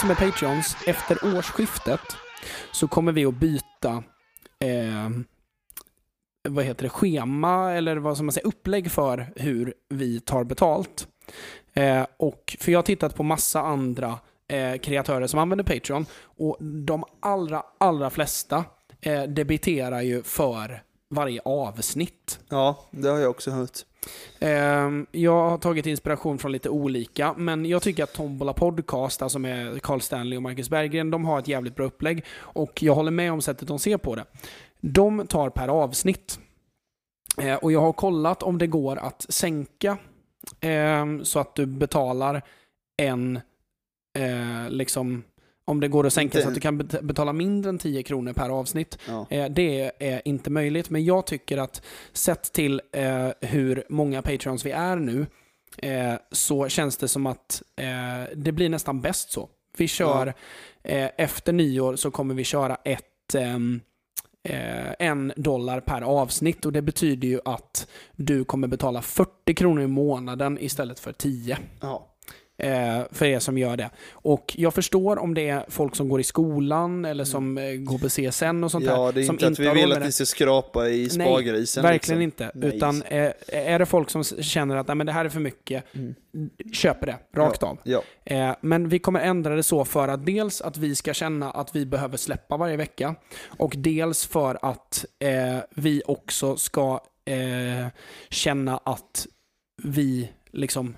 som är Patreons, efter årsskiftet så kommer vi att byta eh, vad heter det, schema eller vad som man säger, upplägg för hur vi tar betalt. Eh, och, för jag har tittat på massa andra eh, kreatörer som använder Patreon och de allra, allra flesta eh, debiterar ju för varje avsnitt. Ja, det har jag också hört. Ehm, jag har tagit inspiration från lite olika, men jag tycker att Tombola Podcast, alltså med Carl Stanley och Marcus Berggren, de har ett jävligt bra upplägg. Och jag håller med om sättet de ser på det. De tar per avsnitt. Ehm, och jag har kollat om det går att sänka ehm, så att du betalar en, eh, liksom, om det går att sänka så att du kan bet- betala mindre än 10 kronor per avsnitt. Ja. Eh, Det är inte möjligt, men jag tycker att sett till eh, hur många Patreons vi är nu, eh, så känns det som att det blir nästan bäst så. Vi kör, eh, efter nyår så kommer vi köra ett ehm, eh, en dollar per avsnitt och det betyder ju att du kommer betala 40 kronor i månaden istället för 10 Ja. Eh, för er som gör det. Och jag förstår om det är folk som går i skolan eller som eh, går på CSN och sånt ja, där. det är som inte att vi vill att ni ska skrapa i Nej, spargrisen. Verkligen liksom. inte. Nej. Utan eh, är det folk som känner att Nej, men det här är för mycket, Mm. köper det rakt av. Ja, men vi kommer ändra det så för att dels att vi ska känna att vi behöver släppa varje vecka och dels för att vi också ska känna att vi liksom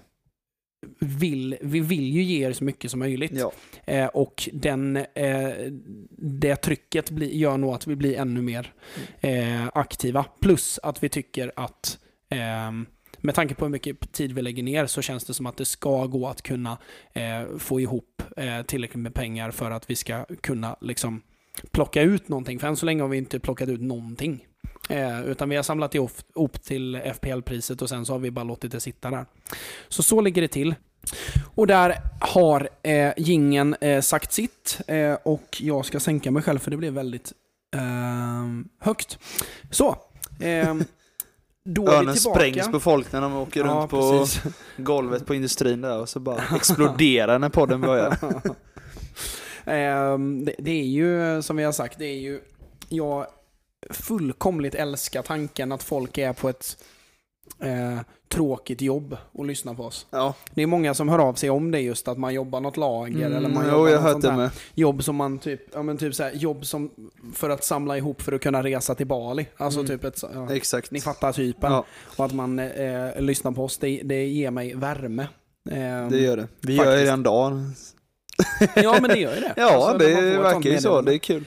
vill, vi vill ju ge er så mycket som möjligt. ja. Eh, och den, eh, det trycket blir, gör nog att vi blir ännu mer eh, aktiva. Plus att vi tycker att ehm, med tanke på hur mycket tid vi lägger ner så känns det som att det ska gå att kunna eh, få ihop eh, tillräckligt med pengar för att vi ska kunna liksom plocka ut någonting. För än så länge har vi inte plockat ut någonting. Eh, utan vi har samlat ihop, till FPL-priset och sen så har vi bara låtit det sitta där. Så så ligger det till. Och där har eh, gingen eh, sagt sitt eh, och jag ska sänka mig själv för det blev väldigt ehm, högt. Så. ehm, då Örnen sprängs på folk när de åker Ja, runt på precis. golvet på industrin där och så bara exploderar när podden börjar. Ehm, det, det är ju, som vi har sagt, det är ju... Jag fullkomligt älskar tanken att folk är på ett eh, tråkigt jobb och lyssnar på oss. Ja, Det är många som hör av sig om det just, att man jobbar något lager eller man mm, jobbar jo, jag något sånt det jobb som man typ, ja men typ så här, jobb som för att samla ihop för att kunna resa till Bali. Alltså Mm. typ ett, ja, Exakt. ni fattar typen. Ja, Och att man eh, lyssnar på oss, det, det ger mig värme. Ehm, det gör det. Vi gör faktiskt. ju en dag. Ja men det gör ju det. Ja, Alltså, det verkar ju så. Det är kul.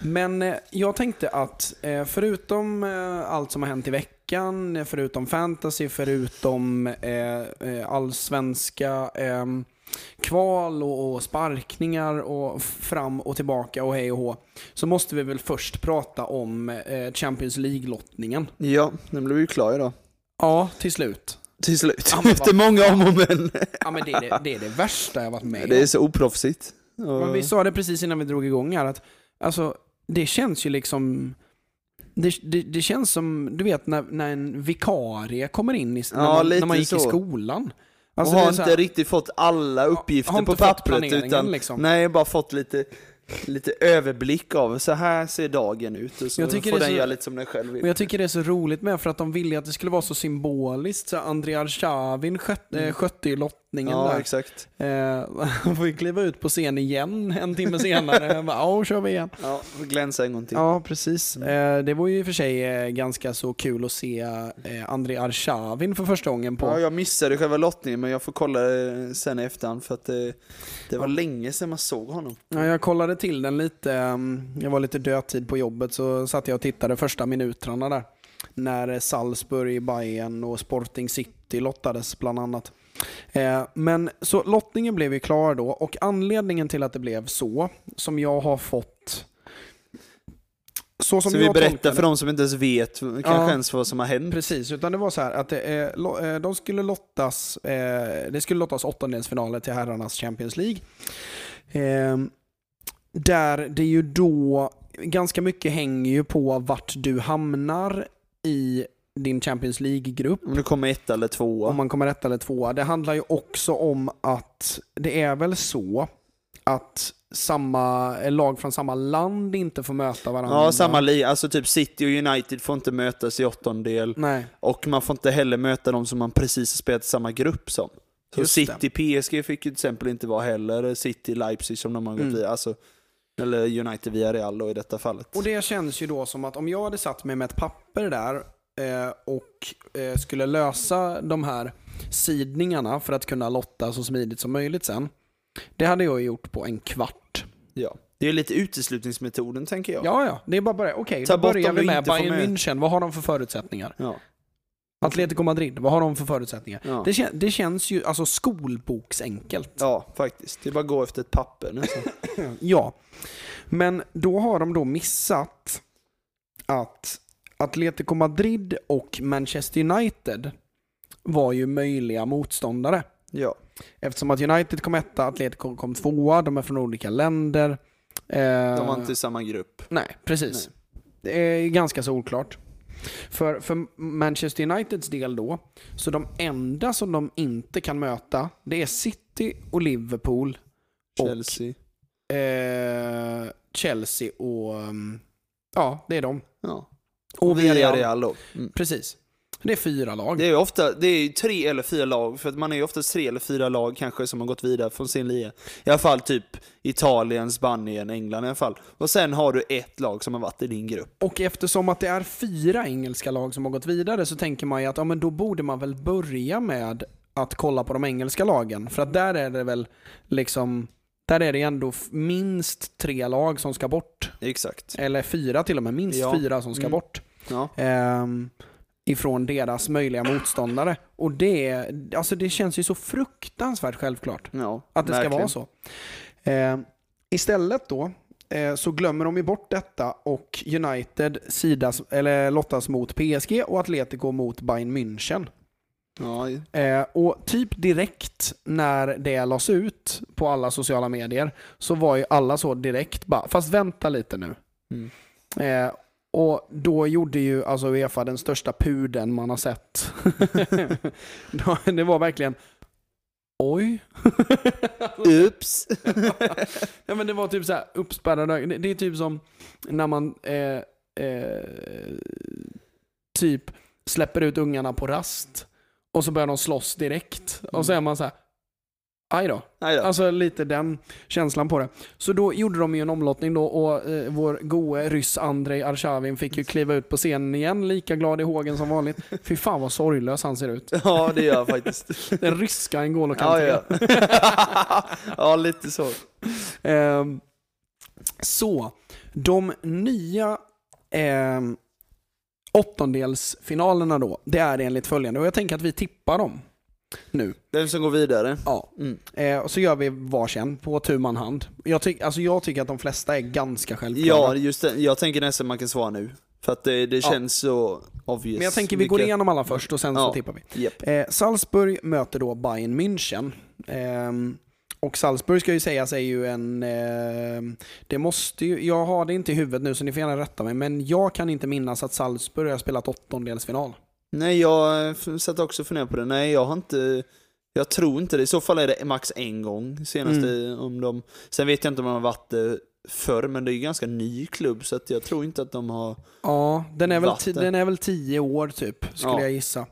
Men eh, jag tänkte att eh, förutom eh, allt som har hänt i veckan, förutom fantasy, förutom allsvenska ehm, kval och, sparkningar och fram och tillbaka och hej och hå, så måste vi väl först prata om Champions League-lottningen. Ja, den blev ju klar idag. Ja, till slut. Till slut. Ja, Efter många om och men. Ja, men det, är det, det är det värsta jag varit med om. Det är så oproffsigt. Och- Men vi sa det precis innan vi drog igång här att alltså, det känns ju liksom det, det, det känns som, du vet när, när en vikarie kommer in i, när, Ja, man, när man gick i så. skolan. och Alltså, har är så inte här- riktigt fått alla uppgifter har på inte fått pappret utan liksom. nej, bara fått lite, lite överblick av så här ser dagen ut och så Jag tycker får det är den så- göra lite som den själv vill. Och jag tycker det är så roligt med för att de ville att det skulle vara så symboliskt. Så Andrei Arshavin skött, eh, skötte ju lottningen Mm. ja, där. exakt. Eh, Han får ju kliva ut på scen igen en timme senare. Bara, Ja, kör vi igen. Ja, glänsa en gång till. Ja, precis. Eh, Det var ju i och för sig eh, ganska så kul att se eh, Andrei Arshavin för första gången på... Ja, jag missade själva lottningen men jag får kolla det sen i efterhand för att det, var länge sedan man såg honom. Ja, jag kollade till den lite. um, Jag var lite dödtid på jobbet så satt jag och tittade första minuterna där. När Salzburg, Bayern och Sporting City lottades bland annat. Eh, Men så lottningen blev ju klar då och anledningen till att det blev så, som jag har fått... Så som Så vi berättar tolkar för de som inte ens vet kanske Ja. ens vad som har hänt. Precis, utan det var så här att det, eh, eh, de skulle lottas, det skulle lottas åttondelsfinaler till herrarnas Champions League. Eh, där det ju då ganska mycket hänger ju på vart du hamnar i din Champions League-grupp. Om du kommer ett eller två. Om man kommer ett eller tvåa. Det handlar ju också om att det är väl så att samma lag från samma land inte får möta varandra. Ja, samma liga. Alltså typ City och United får inte mötas i åttondel. Nej, Och man får inte heller möta de som man precis har spelat samma grupp som. Så Just City PSG fick ju till exempel inte vara heller City Leipzig som de har gått Mm. via. Alltså, eller United via Real då i detta fallet. och det känns ju då som att om jag hade satt mig med ett papper där eh, och eh, skulle lösa de här sidningarna för att kunna lotta så smidigt som möjligt sen. Det hade jag gjort på en kvart. Ja. Det är lite uteslutningsmetoden tänker jag. Ja, ja. Det är bara börja. Okej, Ta då bort börjar vi med Bayern med. München. Vad har de för förutsättningar? Ja. Atletico Madrid, vad har de för förutsättningar? Ja. Det, kän- det känns ju alltså skolboksenkelt. ja, faktiskt. Det är bara att gå efter ett papper nästan. Ja. Men då har de då missat att Atletico Madrid och Manchester United var ju möjliga motståndare. ja. Eftersom att United kom etta, Atletico kom tvåa, de är från olika länder. Eh, De var inte i samma grupp. Nej, precis. Det är ganska så oklart. För, för Manchester Uniteds del då, så de enda som de inte kan möta, det är City och Liverpool, Och- Chelsea. eh, Chelsea och... um, Ja, det är de. Ja. Och Villarreal. Real då. Mm. Precis. Det är fyra lag. Det är ofta, det är tre eller fyra lag, för att man är ju oftast tre eller fyra lag kanske som har gått vidare från sin liga. I alla fall typ Italien, Spanien, England i alla fall. Och sen har du ett lag som har varit i din grupp. Och eftersom att det är fyra engelska lag som har gått vidare så tänker man ju att ja, men då borde man väl börja med att kolla på de engelska lagen. För att där är det väl liksom, där är det ändå minst tre lag som ska bort. Exakt. Eller fyra till och med, minst Ja. fyra som ska Mm. bort. Ja. Ehm, ifrån deras möjliga motståndare. Och det, alltså det känns ju så fruktansvärt självklart. ja Att det ska verkligen. vara så. Eh, istället då eh, så glömmer de ju bort detta och United sidas, eller lottas mot PSG och Atletico mot Bayern München. Ja, Eh, och typ direkt när det lades ut på alla sociala medier så var ju alla så direkt bara, fast vänta lite nu. Mm. Eh, och då gjorde ju alltså Uefa den största pudeln man har sett. Det var verkligen Oj. Oops. Ja men det var typ så här uppspärrade ögon. Det, det är typ som när man eh, eh, typ släpper ut ungarna på rast och så börjar de slåss direkt. Och så är man så här. Aj då. Nej då. Alltså lite den känslan på det. Så då gjorde de ju en omlottning då och eh, vår goe ryss Andrei Arshavin fick ju kliva ut på scenen igen, lika glad i hågen som vanligt. Fy fan vad sorglös han ser ut. Ja, det gör jag faktiskt. Den ryska N'Golo Ja, Kanté. ja. ja, lite så. Ehm, så, de nya ehm, åttondelsfinalerna då, det är enligt följande. Och jag tänker att vi tippar dem nu. Vem som går vidare? Ja. Mm. Eh, och så gör vi varsin på tu man hand. Jag, tyck, alltså jag tycker att de flesta är ganska självklara. Ja, just det. Jag tänker nästan man kan svara nu. För att det, det Ja. känns så obvious. Men jag tänker vi går igenom alla först och sen så Ja. tippar vi. Japp. Eh, Salzburg möter då Bayern München. Ehm, och Salzburg ska ju sägas är ju en... ehm, det måste ju, jag har det inte i huvudet nu så ni får gärna rätta mig, men jag kan inte minnas att Salzburg har spelat åttondelsfinal. Nej, jag eh, satt också och funderade på det. Nej, jag har inte... Jag tror inte det. I så fall är det max en gång senaste Mm. om de... Sen vet jag inte om de har varit förr, men det är ju ganska ny klubb så att jag tror inte att de har... Ja, den är väl, ti- den är väl tio år typ, skulle Ja. jag gissa.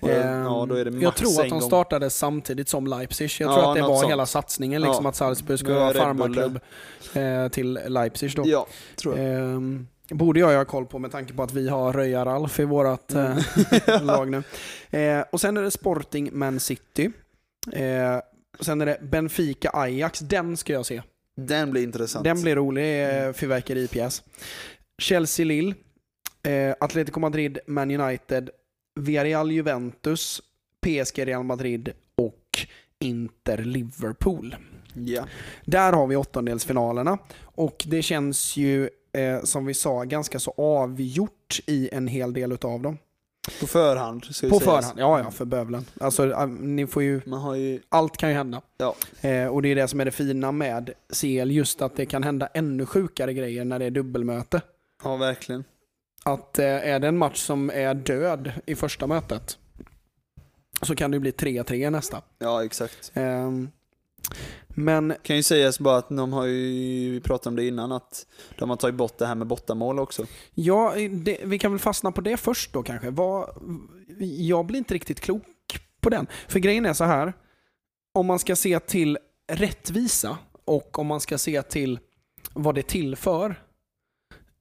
Och, Ehm, ja, då är det jag max tror att de startade samtidigt som Leipzig. Jag Ja, tror att det var sånt. hela satsningen, liksom Ja. att Salzburg skulle vara farmarklubb eh, till Leipzig då. Ja, tror jag. Ehm, borde jag ha koll på med tanke på att vi har Röja Ralf i vårt Mm. eh, lag nu. Eh, och sen är det Sporting Man City. Eh, sen är det Benfica Ajax. Den ska jag se. Den blir intressant. Den blir rolig. Eh, fyrverkeripjäs. Chelsea Lille. Eh, Atletico Madrid Man United. Villarreal Juventus. PSG Real Madrid och Inter Liverpool. Ja. Där har vi åttondelsfinalerna och det känns ju eh, som vi sa ganska så avgjort i en hel del utav dem. På förhand, ska På säga. förhand, ja ja, för bövelen. Alltså, ni får ju, ju, allt kan ju hända. ja, Eh, och det är det som är det fina med CL, just att det kan hända ännu sjukare grejer när det är dubbelmöte. ja verkligen. Att eh, är det en match som är död i första mötet så kan det ju bli 3-3 nästa. Ja, exakt. Ehm, men Kan ju sägas bara att de har ju, vi pratade om det innan, att de har tagit bort det här med bortamål också. ja, det, vi kan väl fastna på det först då kanske. Vad, jag blir inte riktigt klok på den. För grejen är så här, om man ska se till rättvisa och om man ska se till vad det tillför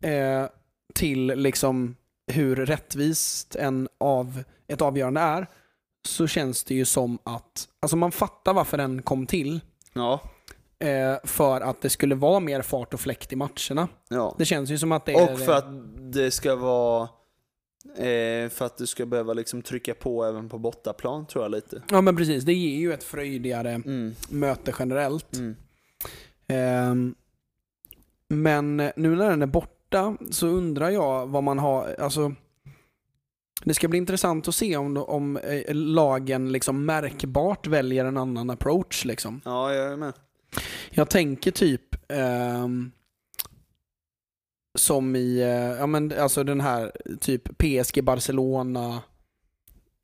eh, till liksom hur rättvist en av, ett avgörande är så känns det ju som att, alltså man fattar varför den kom till Ja, eh, för att det skulle vara mer fart och fläkt i matcherna. ja. Det känns ju som att det är... Och för att det ska vara, eh, för att du ska behöva liksom trycka på även på bortaplan tror jag lite. Ja men precis, det ger ju ett fröjdigare Mm, möte generellt. mm. Ehm, men nu när den är borta så undrar jag vad man har, alltså det ska bli intressant att se om, om eh, lagen liksom märkbart väljer en annan approach. Liksom. Ja, jag är med. Jag tänker typ ehm, som i, eh, ja men alltså den här typ PSG Barcelona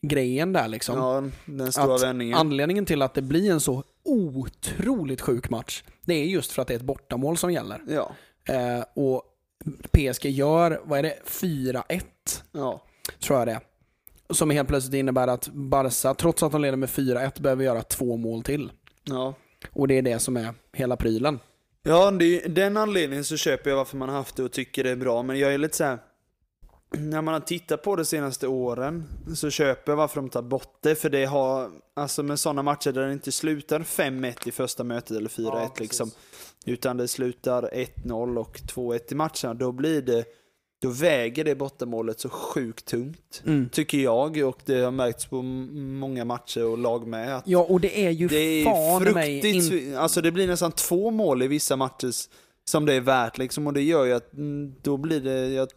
grejen där liksom. Ja, den stora Att vändningen. Anledningen till att det blir en så otroligt sjuk match, det är just för att det är ett bortamål som gäller. Ja, Eh, och PSG gör, vad är det, 4-1 ja, tror jag det. Som helt plötsligt innebär att Barca, trots att de leder med 4-1, behöver göra två mål till. ja. Och det är det som är hela prylen. Ja, det den anledningen så köper jag varför man har haft det och tycker det är bra. Men jag är lite så här. När man har tittat på det senaste åren så köper jag varför de tar bort det. För det har, alltså med sådana matcher där det inte slutar 5-1 i första mötet eller 4-1 Ja, liksom. Utan det slutar 1-0 och 2-1 i matcherna. Då blir det, då väger det bortamålet så sjukt tungt. Mm. Tycker jag och det har märkts på många matcher och lag med. Att Ja, och det är ju det är fan mig in... alltså det blir nästan två mål i vissa matcher som det är värt liksom och det gör ju att mm, då blir det, jag,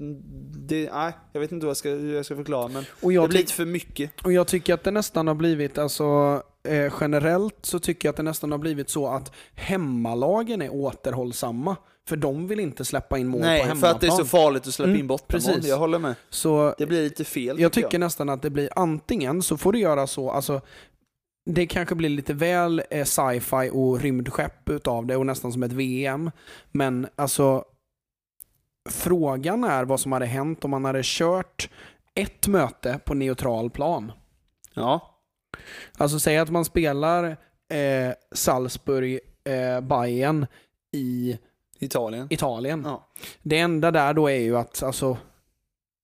det nej, jag vet inte vad jag ska, hur jag ska förklara men det blir lite för mycket. och jag tycker att det nästan har blivit, alltså eh, generellt så tycker jag att det nästan har blivit så att hemmalagen är återhållsamma. För de vill inte släppa in mål på Nej, för hemmaplan. att det är så farligt att släppa Mm, in bortamål, precis. jag håller med. Så Det blir lite fel jag tycker nästan att det blir antingen så får du göra så, alltså det kanske blir lite väl eh, sci-fi och rymdskepp utav det och nästan som ett VM. Men alltså frågan är vad som hade hänt om man hade kört ett möte på neutral plan. Ja, Alltså säg att man spelar eh, Salzburg, eh, Bayern i Italien. Italien. Ja. Det enda där då är ju att alltså,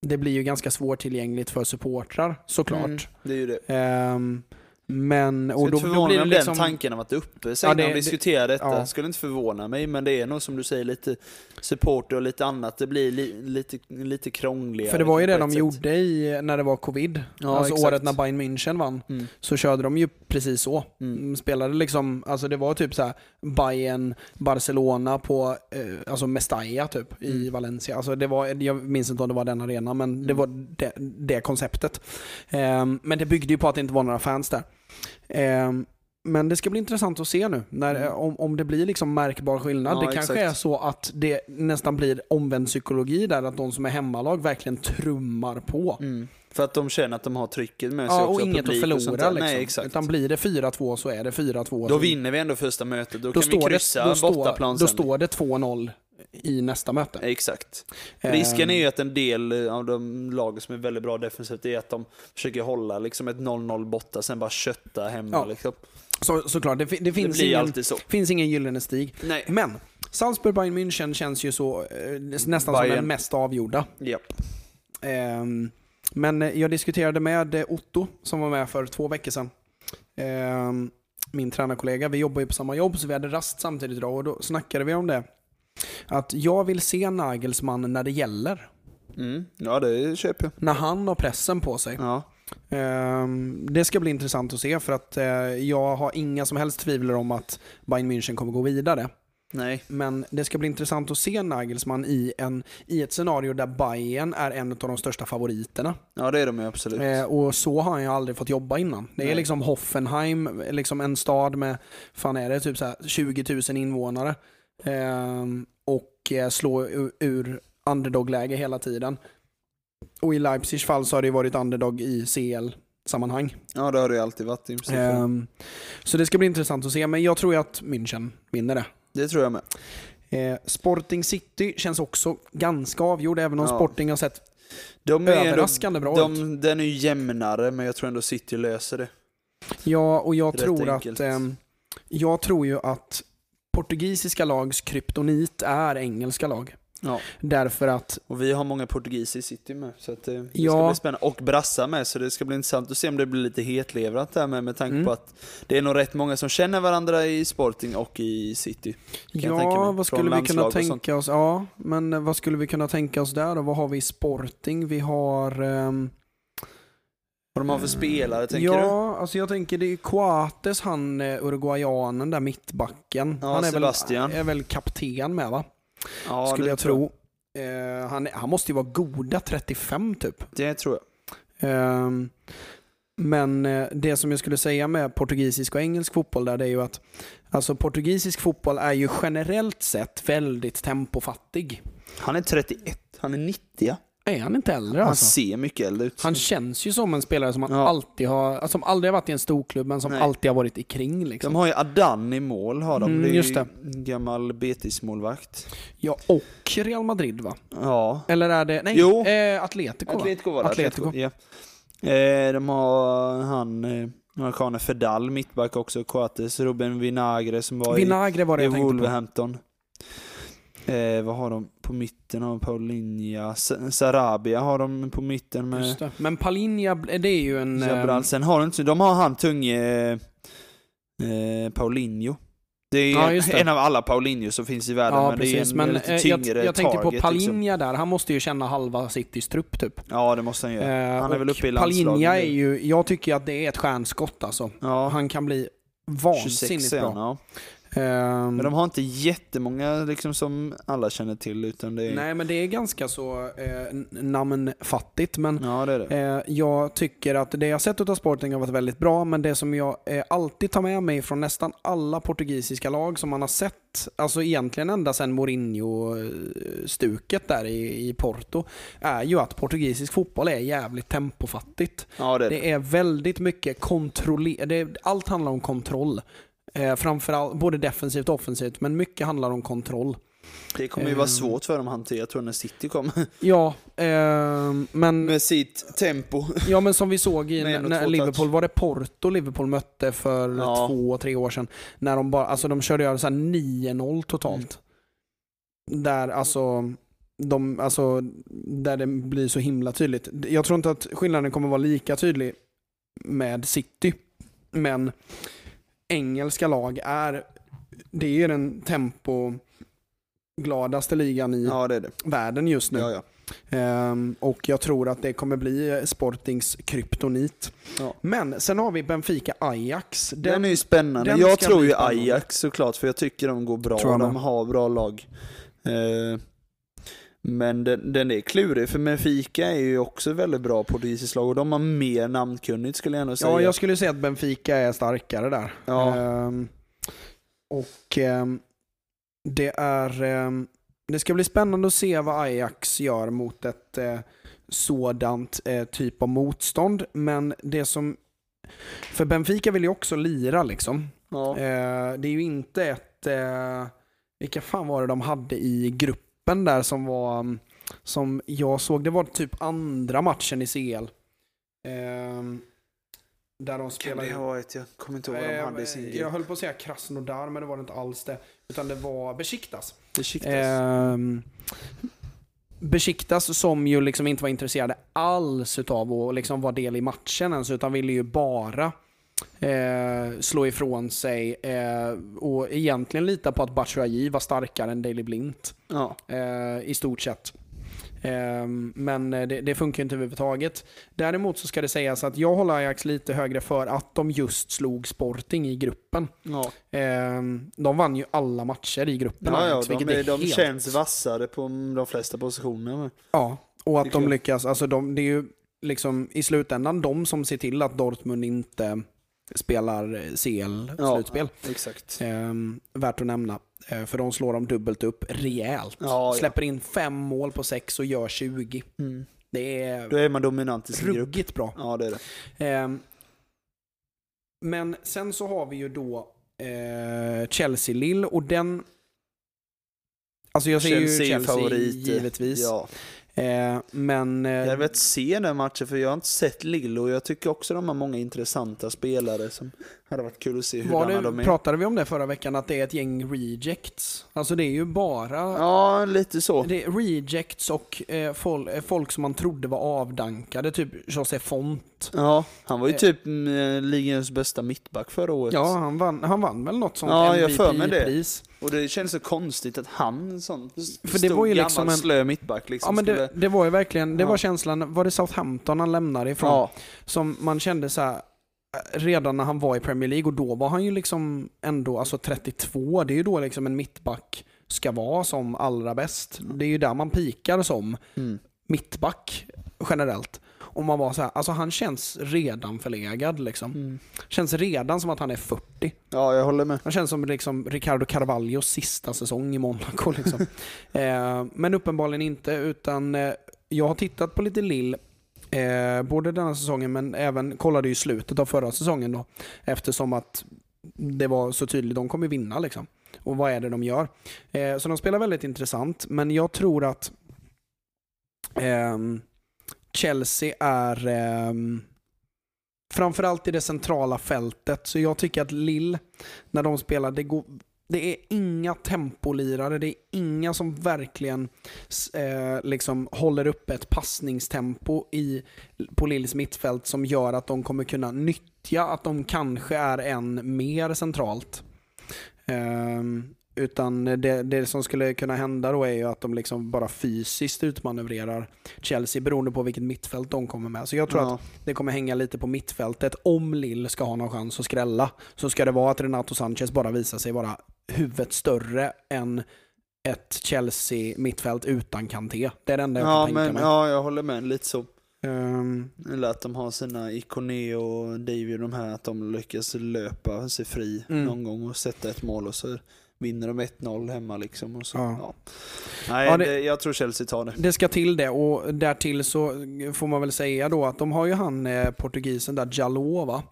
det blir ju ganska svårtillgängligt för supportrar såklart. Mm, det är ju det. Ehm, men, Och då, då blir det om liksom... den tanken har varit uppe sen Ja, när det- de diskuterar detta. ja. Skulle inte förvåna mig, men det är nog som du säger lite supporter och lite annat. Det blir li, lite, lite krångligare. För det var ju det de sätt. gjorde i, när det var covid. Ja, alltså exakt. året när Bayern München vann. Mm. Så körde de ju precis så. Mm. De spelade liksom, alltså det var typ så här Bayern, Barcelona på, eh, alltså Mestalla typ i Mm. Valencia. Alltså det var, jag minns inte om det var den arenan, men det Mm. var det, det konceptet. Ehm, men det byggde ju på att det inte var några fans där. Ehm, men det ska bli intressant att se nu när, Mm. om, om det blir liksom märkbar skillnad. Ja, det kanske exakt. är så att det nästan blir omvänd psykologi där, att de som är hemmalag verkligen trummar på. Mm. För att de känner att de har trycket med sig Ja, också. och inget att förlora liksom. Nej, exakt. Utan blir det 4-2 så är det 4-2. Då vinner vi ändå första mötet. Då, då kan vi kryssa det, då, står, bortaplan då står det 2-0 i nästa möte. Exakt. Ehm, Risken är ju att en del av de lag som är väldigt bra defensivt är att de försöker hålla liksom ett 0-0 borta, sen bara kötta hemma. Ja, liksom. så, såklart, det, det, Det finns, blir ingen, finns ingen gyllene stig. Nej. Men Salzburg Bayern München känns ju så eh, nästan som Bayern. den mest avgjorda. Japp. Ehm, men eh, jag diskuterade med eh, Otto som var med för två veckor sedan. Ehm, min tränarkollega. Vi jobbar ju på samma jobb så vi hade rast samtidigt idag och då snackade vi om det. Att jag vill se Nagelsmann när det gäller. Mm. Ja, det köper jag. När han har pressen på sig. Ja. Ehm, det ska bli intressant att se för att eh, jag har inga som helst tvivel om att Bayern München kommer gå vidare. Nej. Men det ska bli intressant att se Nagelsmann i, en, i ett scenario där Bayern är en av de största favoriterna. Ja, det är de ju absolut. Eh, och så har han ju aldrig fått jobba innan. Det är Nej. liksom Hoffenheim, liksom en stad med, fan är det, typ så här 20 000 invånare. Ehm, och eh, slå ur, underdog-läge hela tiden. Och i Leipzigs fall så har det ju varit underdog i CL-sammanhang. Ja, det har det ju alltid varit. i. Ehm, så det ska bli intressant att se, men jag tror ju att München vinner det. Det tror jag med. Eh, Sporting City känns också ganska avgjord, även om Ja. Sporting har sett De är ändå, överraskande bra ut. de, den är ju jämnare, men jag tror ändå City löser det. Ja, och jag Rätt tror enkelt. att ehm, jag tror ju att portugisiska lags kryptonit är engelska lag. Ja. Därför att, Och vi har många portugiser i City med, så att det, det ska Ja. bli spännande. Och brassar med, så det ska bli intressant att se om det blir lite hetlevrat där med, med tanke Mm. på att det är nog rätt många som känner varandra i Sporting och i City. ja, vad skulle vi kunna tänka oss? Ja, men eh, vad skulle vi kunna tänka oss där då? Vad har vi i Sporting? Vi har... ehm, Vad de har för spelare, tänker ja, du? alltså jag tänker det är Coates, han eh, uruguayanen där mittbacken. Ja, han är Sebastian. väl, är väl kapten med va? Ja, skulle jag tro. Eh, han, han måste ju vara goda 35 typ. Det tror jag. Ehm, men eh, det som jag skulle säga med portugisisk och engelsk fotboll där, det är ju att alltså portugisisk fotboll är ju generellt sett väldigt tempofattig. Han är 31, han är 90 ja. Är han inte äldre Han alltså? ser mycket äldre ut. Han känns ju som en spelare som man Ja. alltid har, alltså, som aldrig har varit i en storklubb men som Nej. alltid har varit i kring liksom. De har ju Adan i mål, har de. Mm, det är just ju det. gammal Betis-målvakt. Ja, och Real Madrid va? Ja. Eller är det, nej, Jo. eh, Atletico va? Atletico var det. Atletico. Ja. Eh, de har han, eh, amerikanen Fedal, mittback också, Coates, Ruben Vinagre som var Vinagre var i, det i på. Wolverhampton. Eh, vad har de på mitten? Har Paulinha, Sa- Sarabia har de på mitten med. Men Palinja, det är ju en... Jabral. ehm, Sen har de inte, de har han tunge eh, Paulinho. Det är Ja, det. en av alla Paulinho som finns i världen, Ja, men precis. det är en Men lite eh, tyngre jag, jag tänkte på target, liksom. Palinja där. Han måste ju känna halva Citys trupp typ. Ja, det måste han göra. Eh, han är väl uppe i landslaget. Palinja är ju, jag tycker att det är ett stjärnskott alltså. Ja, Han kan bli 26 vansinnigt är han, bra. ja. Ehm, Men de har inte jättemånga liksom, som alla känner till, utan det är... Nej, men det är ganska så eh, namnfattigt. Men Ja, det är det. eh, jag tycker att det jag sett av Sporting har varit väldigt bra, men det som jag eh, alltid tar med mig från nästan alla portugisiska lag som man har sett, alltså egentligen ända sedan Mourinho-stuket där i, i Porto, är ju att portugisisk fotboll är jävligt tempofattigt. Ja, det är det. Det är väldigt mycket kontroll. Allt handlar om kontroll. Eh, framförallt både defensivt och offensivt, men mycket handlar om kontroll. Det kommer ju vara Ehm. svårt för dem att hantera, tror jag, när City kommer. Ja, ehm, men, Med sitt tempo. ja, men som vi såg i när Liverpool, touch. var det Porto Liverpool mötte för Ja. två, tre år sedan? När de bara, alltså de körde ju så här 9-0 totalt. Mm. Där alltså, de, alltså, där det blir så himla tydligt. Jag tror inte att skillnaden kommer vara lika tydlig med City, men engelska lag är, det är den tempogladaste ligan i Ja, det det. världen just nu. Ja, ja. Ehm, och jag tror att det kommer bli Sportings kryptonit. Ja. Men sen har vi Benfica Ajax. Den, är ju spännande. den Jag tror ju spännande. Ajax såklart, för jag tycker de går bra. De har bra lag. Eh, men den, den är klurig, för Benfica är ju också väldigt bra portugisiskt lag och de har mer namnkunnigt skulle jag ändå säga. Ja, jag skulle säga att Benfica är starkare där. Ja. Ehm, och ehm, det är... ehm, det ska bli spännande att se vad Ajax gör mot ett eh, sådant eh, typ av motstånd. Men det som... För Benfica vill ju också lira liksom. ja. Eh, det är ju inte ett... Eh, vilka fan var det de hade i gruppen där som var... mm, Som jag såg, det var typ andra matchen i CL. Ehm, där de Kan spelade... det ha varit? Jag kommer inte ihåg vad de hade i sin Eh, jag grupp. höll på att säga Krasnodar, men det var det inte alls det. Utan det var Besiktas. Besiktas. Ehm, Besiktas som ju liksom inte var intresserade alls utav att liksom vara del i matchen ens, utan ville ju bara eh, slå ifrån sig eh, och egentligen lita på att Batshuayi var starkare än Daley Blint ja. eh, i stort sett. Ehm, men eh, det, det funkar inte överhuvudtaget. Däremot så ska det sägas att jag håller Ajax lite högre för att de just slog Sporting i gruppen. Ja, Ehm, de vann ju alla matcher i gruppen ja, ja Ajax, de, vilket är, är de helt... känns vassare på de flesta positioner. Ja, och att de lyckas. Alltså de, det är ju liksom i slutändan de som ser till att Dortmund inte spelar CL-slutspel. Exakt. Ehm, värt att nämna. Eh, för de slår dem dubbelt upp rejält. Ja, ja. Släpper in fem mål på sex och gör 20. Mm. Det är Då är man dominant i sin grupp. bra. Ja, det är det. Ehm, men sen så har vi ju då eh, Chelsea-Lill och den... Alltså jag säger ju Chelsea favorit. givetvis. Ja. Eh, men... eh, Jag velat se den matchen för jag har inte sett Lille och jag tycker också de har många intressanta spelare som hade varit kul att se hurdana det, de är. pratade vi om det förra veckan, att det är ett gäng rejects? Alltså det är ju bara Ja, lite så. det är rejects och eh, fol, eh, folk som man trodde var avdankade, typ José Font. Ja, han var ju Eh. typ mm, ligans bästa mittback förra året. Ja, han vann, han vann väl något sånt Ja, jag för mig det. MVP-pris. Och det känns så konstigt att han, en sån För det var ju gammal, liksom en- slö mittback liksom Ja men skulle... det, det var ju verkligen, det Ja. var känslan, var det Southampton han lämnade ifrån? Ja, Som man kände så här, eh, redan när han var i Premier League och då var han ju liksom ändå, alltså 32, det är ju då liksom en mittback ska vara som allra bäst. Det är ju där man pikar som mm. mittback generellt. Och man var så här, alltså han känns redan förlegad liksom. Mm. Känns redan som att han är 40. ja, jag håller med. Han känns som liksom Ricardo Carvalhos sista säsong i Monaco. Liksom. eh, men uppenbarligen inte, utan eh, jag har tittat på lite Lill eh, både denna säsongen men även kollade ju slutet av förra säsongen då. Eftersom att det var så tydligt, de kommer vinna liksom. Och vad är det de gör? Eh, så de spelar väldigt intressant, men jag tror att ehm, Chelsea är eh, framförallt i det centrala fältet. Så jag tycker att Lill, när de spelar, det, går, det är inga tempolirare. Det är inga som verkligen eh, liksom håller upp ett passningstempo i, på Lills mittfält som gör att de kommer kunna nyttja att de kanske är än mer centralt. Ehm, utan det, det som skulle kunna hända då är ju att de liksom bara fysiskt utmanövrerar Chelsea beroende på vilket mittfält de kommer med. Så jag tror att Ja. det kommer hänga lite på mittfältet. Om Lill ska ha någon chans att skrälla så ska det vara att Renato Sanchez bara visar sig vara huvudet större än ett Chelsea-mittfält utan Kanté. Det är det enda jag Ja, kan tänka men, mig. ja, jag håller med. Lite så. Ehm, Eller att de har sina Ikoné och Davy de här, att de lyckas löpa sig fri Mm. någon gång och sätta ett mål och så vinner de 1-0 hemma liksom. Och så, Ja. ja. Nej, Ja, det- jag tror Chelsea tar det. det ska till det och därtill så får man väl säga då att de har ju han eh, portugisen där, Jalot va?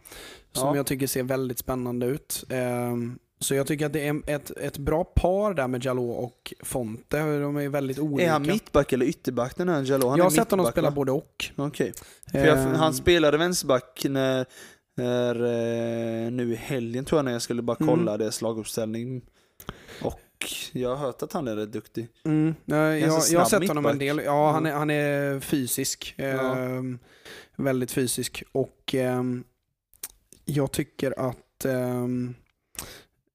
Som Ja. jag tycker ser väldigt spännande ut. Ehm, så jag tycker att det är ett, ett bra par där med Jalot och Fonte. De är väldigt olika. Är han mittback eller ytterback den här Jalou? Han jag är har sett honom spela va? både och. Okej. För jag, Ehm, han spelade vänsterback när, när, eh, nu i helgen tror jag när jag skulle bara Mm. kolla deras laguppställning. Jag har hört att han är rätt duktig. Mm, jag, jag har sett honom en del. Ja, han är, Mm. han är fysisk. Ja. Ehm, väldigt fysisk. Och ehm, jag tycker att ehm,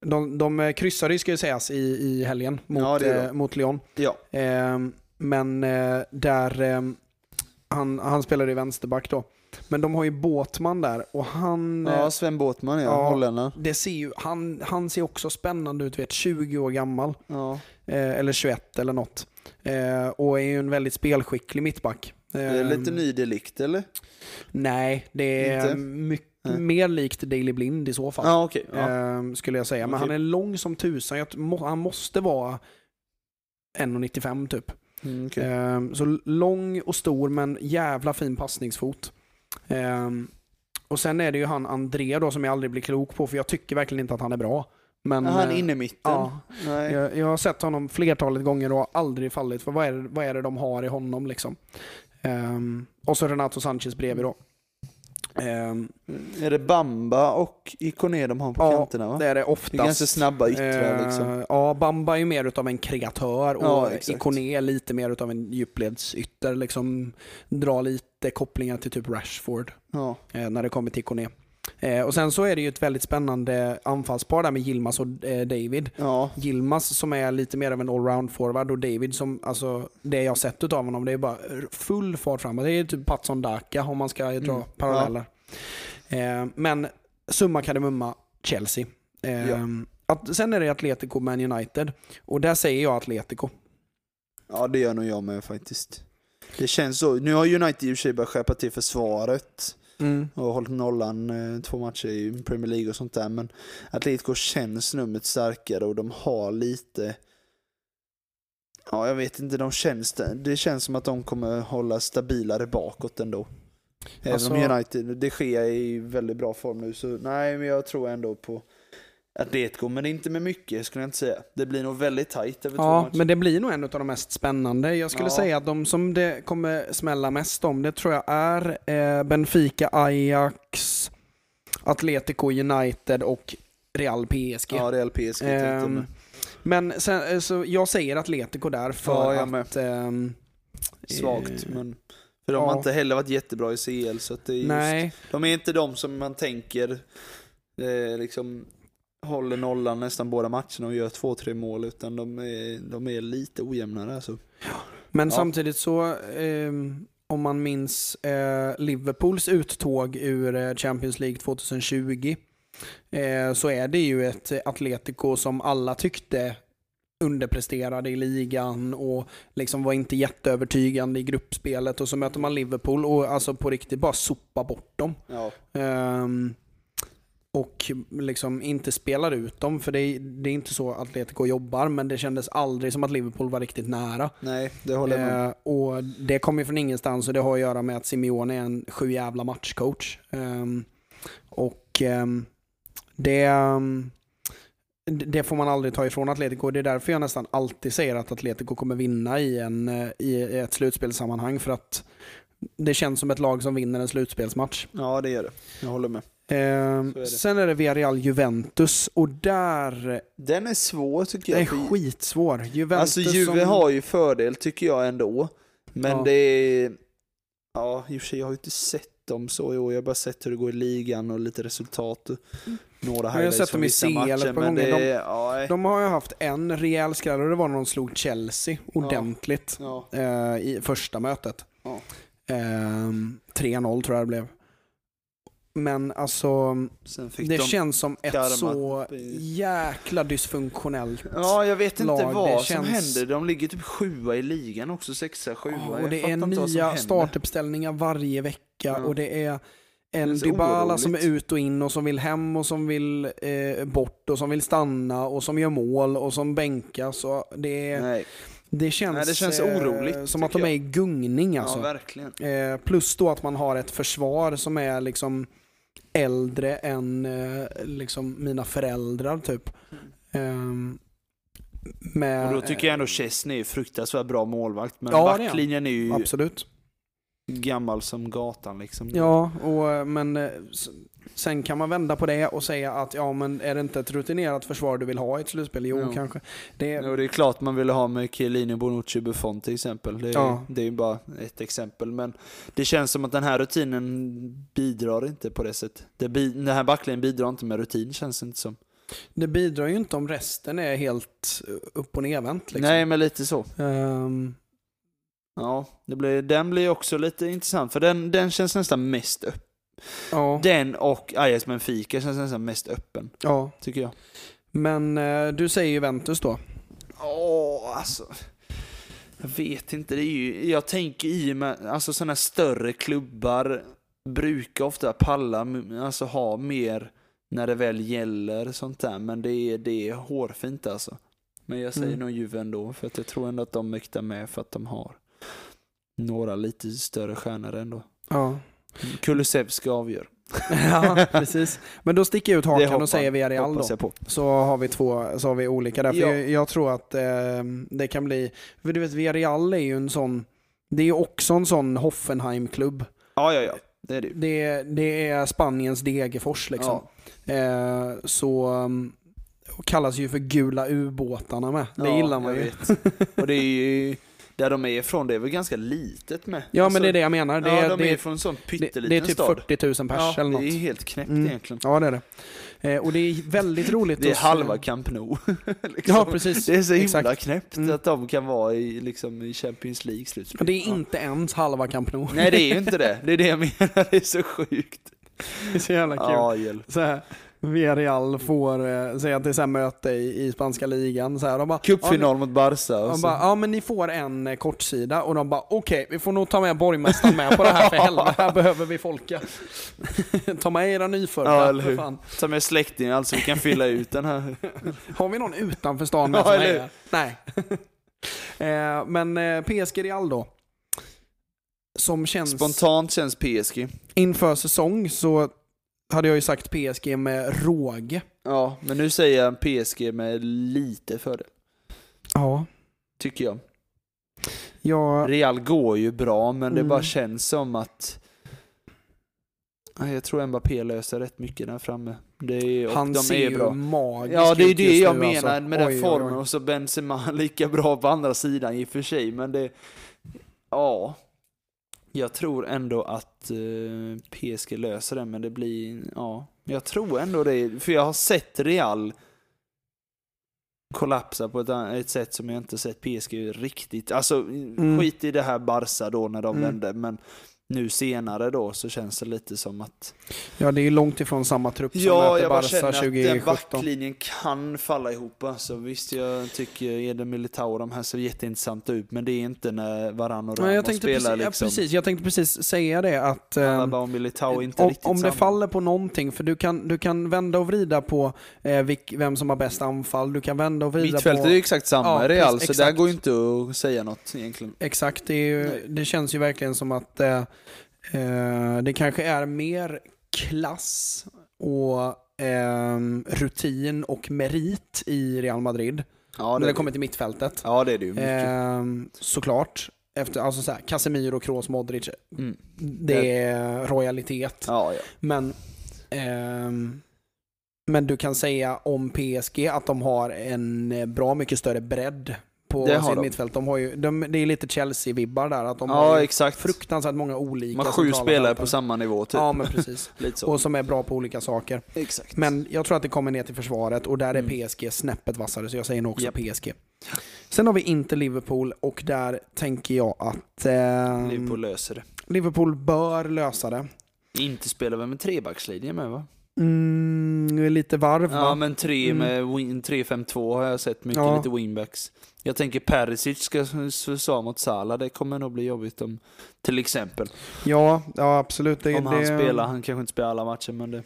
de, de kryssade ju ska ju sägas i, i helgen mot, Ja, eh, mot Lyon. Ja. Ehm, men eh, där ehm, han, han spelade i vänsterback då. Men de har ju Båtman där och han... eh, Ja, Sven Båtman ja, Ja. det ser ju, han, han ser också spännande ut, vet, 20 år gammal. Ja. Eh, eller 21 eller något. Eh, och är ju en väldigt spelskicklig mittback. Det är Eh, lite ny delikt eller? Nej, det är Inte? mycket Nej. mer likt Daily Blind i så fall. Ja, okej. Ja. eh, skulle jag säga. Men Okej. han är lång som tusan. Han måste vara 1,95 typ. Mm, okej. Eh, så lång och stor men jävla fin passningsfot. Eh, och sen är det ju han André då som jag aldrig blir klok på för jag tycker verkligen inte att han är bra. Men, Ja, han eh, inne i mitten? ja. Nej. Jag, jag har sett honom flertalet gånger och har aldrig fallit för vad är det, vad är det de har i honom liksom. Ehm, och så Renato Sanchez bredvid då. Ehm, Är det Bamba och Ikoné de har på Ja, kanterna va? det är det Det är oftast. ganska snabba yttrar Ehm, liksom. Ja, Bamba är ju mer utav en kreatör och Ja. Ikoné är lite mer utav en djupledsytter. Liksom drar lite kopplingar till typ Rashford Ja. eh, när det kommer till Ikoné. Eh, och sen så är det ju ett väldigt spännande anfallspar där med Gilmas och eh, David. Ja, Gilmas som är lite mer av en allround forward och David som, alltså det jag sett utav honom, det är bara full fart framåt. Det är typ Patson Daka om man ska dra Mm, paralleller. Eh, men summa kardemumma, Chelsea. Ja. att, sen är det Atletico Man United och där säger jag Atletico. ja, det gör nog jag med faktiskt. Det känns så. Nu har United i och för sig börjat skärpa till försvaret och hållit nollan eh, två matcher i Premier League och sånt där. Men Atletico känns numret starkare och de har lite... Ja, jag vet inte. De känns, det känns som att de kommer hålla stabilare bakåt ändå. Även Alltså- om United, det sker i väldigt bra form nu så nej, men jag tror ändå på Atletico. Men inte med mycket skulle jag inte säga. Det blir nog väldigt tajt över Ja, matcher. men det blir nog en av de mest spännande. Jag skulle Ja. säga att de som det kommer smälla mest om, det tror jag är eh, Benfica, Ajax, Atletico United och Real PSG. Ja, Real PSG jag Ehm, men sen, eh, så jag säger Atletico där för Ja, att... ehm, Svagt, eh, men... För de ja. har inte heller varit jättebra i CL, så att det är just, Nej, De är inte de som man tänker eh, liksom håller nollan nästan båda matcherna och gör två, tre mål, utan de är, de är lite ojämnare alltså. men Ja. samtidigt så, ehm, om man minns eh, Liverpools uttåg ur eh, Champions League 2020, eh, så är det ju ett Atletico som alla tyckte underpresterade i ligan och liksom var inte jätteövertygande i gruppspelet och så möter man Liverpool och alltså på riktigt bara sopa bort dem. Ja, Ehm, och liksom inte spelar ut dem, för det är, det är inte så Atletico jobbar, men det kändes aldrig som att Liverpool var riktigt nära. nej, det håller jag med. Eh, och det kommer från ingenstans och det har att göra med att Simeone är en sju jävla matchcoach. Ehm, och ehm, det, ehm, det får man aldrig ta ifrån Atletico. Det är därför jag nästan alltid säger att Atletico kommer vinna i, en, eh, i ett slutspelssammanhang. För att det känns som ett lag som vinner en slutspelsmatch. Ja, det gör det. Jag håller med. Ehm, är det. sen är det Villarreal-Juventus och där Den är svår tycker är jag. för- skitsvår. Juventus Alltså Juve som, har ju fördel tycker jag ändå. Men Ja. det är... Ja, i och för sig jag har ju inte sett dem så i år. Jag har bara sett hur det går i ligan och lite resultat. Och några har highlights sett från dem i CL ett matcher. par Men gånger. det De- är... Ja. De har ju haft en rejäl skräll och det var när de slog Chelsea ordentligt ja. eh, i första mötet. Ja. Ehm, 3-0 tror jag det blev. Men alltså, det de... känns som ett så jäkla dysfunktionellt. Ja, jag vet inte lag, vad det som känns- händer. De ligger typ sjua i ligan också, sexa, sjua. Ja, och det är nya startuppställningar varje vecka Ja. och det är en Dybala oroligt. som är ut och in och som vill hem och som vill eh, bort och som vill stanna och som gör mål och som bänkas. Och det, är, Nej, det känns, Nej, det känns eh, oroligt, som att de är i gungning alltså. ja. Eh, plus då att man har ett försvar som är liksom äldre än eh, liksom mina föräldrar typ. Ehm, med, Och då tycker jag ändå Chesney är fruktansvärt bra målvakt. Men Ja, backlinjen är ju Absolut. Gammal som gatan liksom. Ja, och, eh, men eh, sen kan man vända på det och säga att ja, men är det inte ett rutinerat försvar du vill ha i ett slutspel? Jo, Jo. kanske. Det, Och det är klart man ville ha med Chiellini, Bonucci, Buffon till exempel. Det är, Ja. det är ju bara ett exempel. Men det känns som att den här rutinen bidrar inte på det sättet. Det bi- den här backlinjen bidrar inte med rutin känns det inte som. det bidrar ju inte om resten är helt eh, upp och nervänt. Liksom. Nej, men lite så. Ehm, Ja, det blir, den blir också lite intressant för den, den känns nästan mest öppen. ja, Den och Ajax Benfica känns nästan mest öppen, ja, tycker jag. men eh, du säger Juventus då? Åh, alltså. Jag vet inte, det är ju, jag tänker i och med, alltså sådana större klubbar brukar ofta palla, alltså ha mer när det väl gäller sånt där, men det är, det är hårfint alltså. Men jag säger Mm. nog Juve ändå, för att jag tror ändå att de mäktar med för att de har några lite större stjärnor ändå. Ja. Kulusevski avgör. ja, precis. Men då sticker jag ut hakan och säger Villarreal då. Så har vi två, så har vi olika där. För Ja. jag, jag tror att eh, det kan bli, för du vet Villarreal är ju en sån, det är ju också en sån Hoffenheim-klubb. Ja, ja, ja. Det är det. Det, det är Spaniens Degerfors liksom. Ja. Eh, så um, kallas ju för gula ubåtarna med. Det Ja, gillar man ju. vet. Och det är ju där de är ifrån, det är väl ganska litet med. Ja, Alltså, men det är det jag menar. Det, ja, de är från en sån pytteliten det är typ stad. 40 000 pers ja, eller något. det är helt knäppt Mm. egentligen. Ja, det är det. Eh, och det är väldigt roligt Det är halva Camp Nou. liksom. Ja, precis. Det är så himla Exakt. knäppt Mm. att de kan vara i, liksom, i Champions League slutspel. det är inte ens halva Camp Nou. Nej, det är ju inte det. Det är det jag menar. Det är så sjukt. Det är så jävla kul. Ja, hjälp. Så här, Villarreal får, eh, säga är så här möte i, i spanska ligan. Så här, de bara, Cupfinal mot Barca. Ja, Och de så. bara, ja men ni får en eh, kortsida och de bara okej, vi får nog ta med borgmästaren med på det här för helvete, här behöver vi folka. ta med era nyfödda, Ja, eller för hur? fan. Ta med släktingar, alltså vi kan fylla ut den här. Har vi någon utanför stan med Ja, som är? Nej. eh, men eh, PSG Real då. Som känns... Spontant känns PSG. Inför säsong så hade jag ju sagt PSG med råge. Ja, men nu säger jag PSG med lite för det. Ja. Tycker jag. Jag... Real går ju bra, men det Mm. bara känns som att... Jag tror Mbappé löser rätt mycket där framme. Det är, Han de ser är ju bra. magisk Ja, det är det jag nu, menar alltså. med den Oj, oj, formen. oj. Och så Benzema lika bra på andra sidan i och för sig, men det... Ja. Jag tror ändå att eh, PSG löser det, men det blir... Ja. Jag tror ändå det, för jag har sett Real kollapsa på ett, ett sätt som jag inte sett PSG riktigt. Alltså, skit i det här Barca då när de Mm. vände, men nu senare då så känns det lite som att Ja, det är långt ifrån samma trupp som Ja, möter jag bara Barca känner att den 2017. backlinjen kan falla ihop. Alltså, visst, jag tycker Eden Militao och de här ser jätteintressanta ut, men det är inte när Varann och jag Ramos spelar precis, liksom. ja, precis, jag tänkte precis säga det att eh, Alaba och Militao är inte om, riktigt om det samma. faller på någonting, för du kan, du kan vända och vrida på eh, vilk, vem som har bäst anfall, du kan vända och vrida Mittfältet på... är ju exakt samma Ja, Real, så där exakt. går ju inte att säga något egentligen. Exakt, det, ju, det känns ju verkligen som att eh, det kanske är mer klass och ehm, rutin och merit i Real Madrid. Ja, när det, det är kommer det. till mittfältet. ja, det är det ju. Mycket. Ehm, såklart. Efter, alltså så här, Casemiro, Kroos, Modric. Mm. Det är royalitet. Ja, ja. Men, ehm, men du kan säga om PSG att de har en eh, bra mycket större bredd på Det sitt de. mittfält. De har ju, de, det är lite Chelsea-vibbar där. Att de ja har exakt. fruktansvärt många olika Man har sju spelare på samma nivå, typ. Ja, men precis. Och som är bra på olika saker. Exakt. Men jag tror att det kommer ner till försvaret och där är Mm. PSG snäppet vassare, så jag säger nog också Japp. PSG. Sen har vi inte Liverpool och där tänker jag att eh, Liverpool löser det. Liverpool bör lösa det. Inte spelar vi med trebackslinje med va? Mm, lite varv Ja va? men tre Mm. med win, 3-5-2 har jag sett mycket, Ja. lite wingbacks. Jag tänker Perisic ska försvara mot Salah, det kommer nog bli jobbigt om, till exempel. Ja, ja absolut. Det, om han det, spelar, han kanske inte spelar alla matcher men det,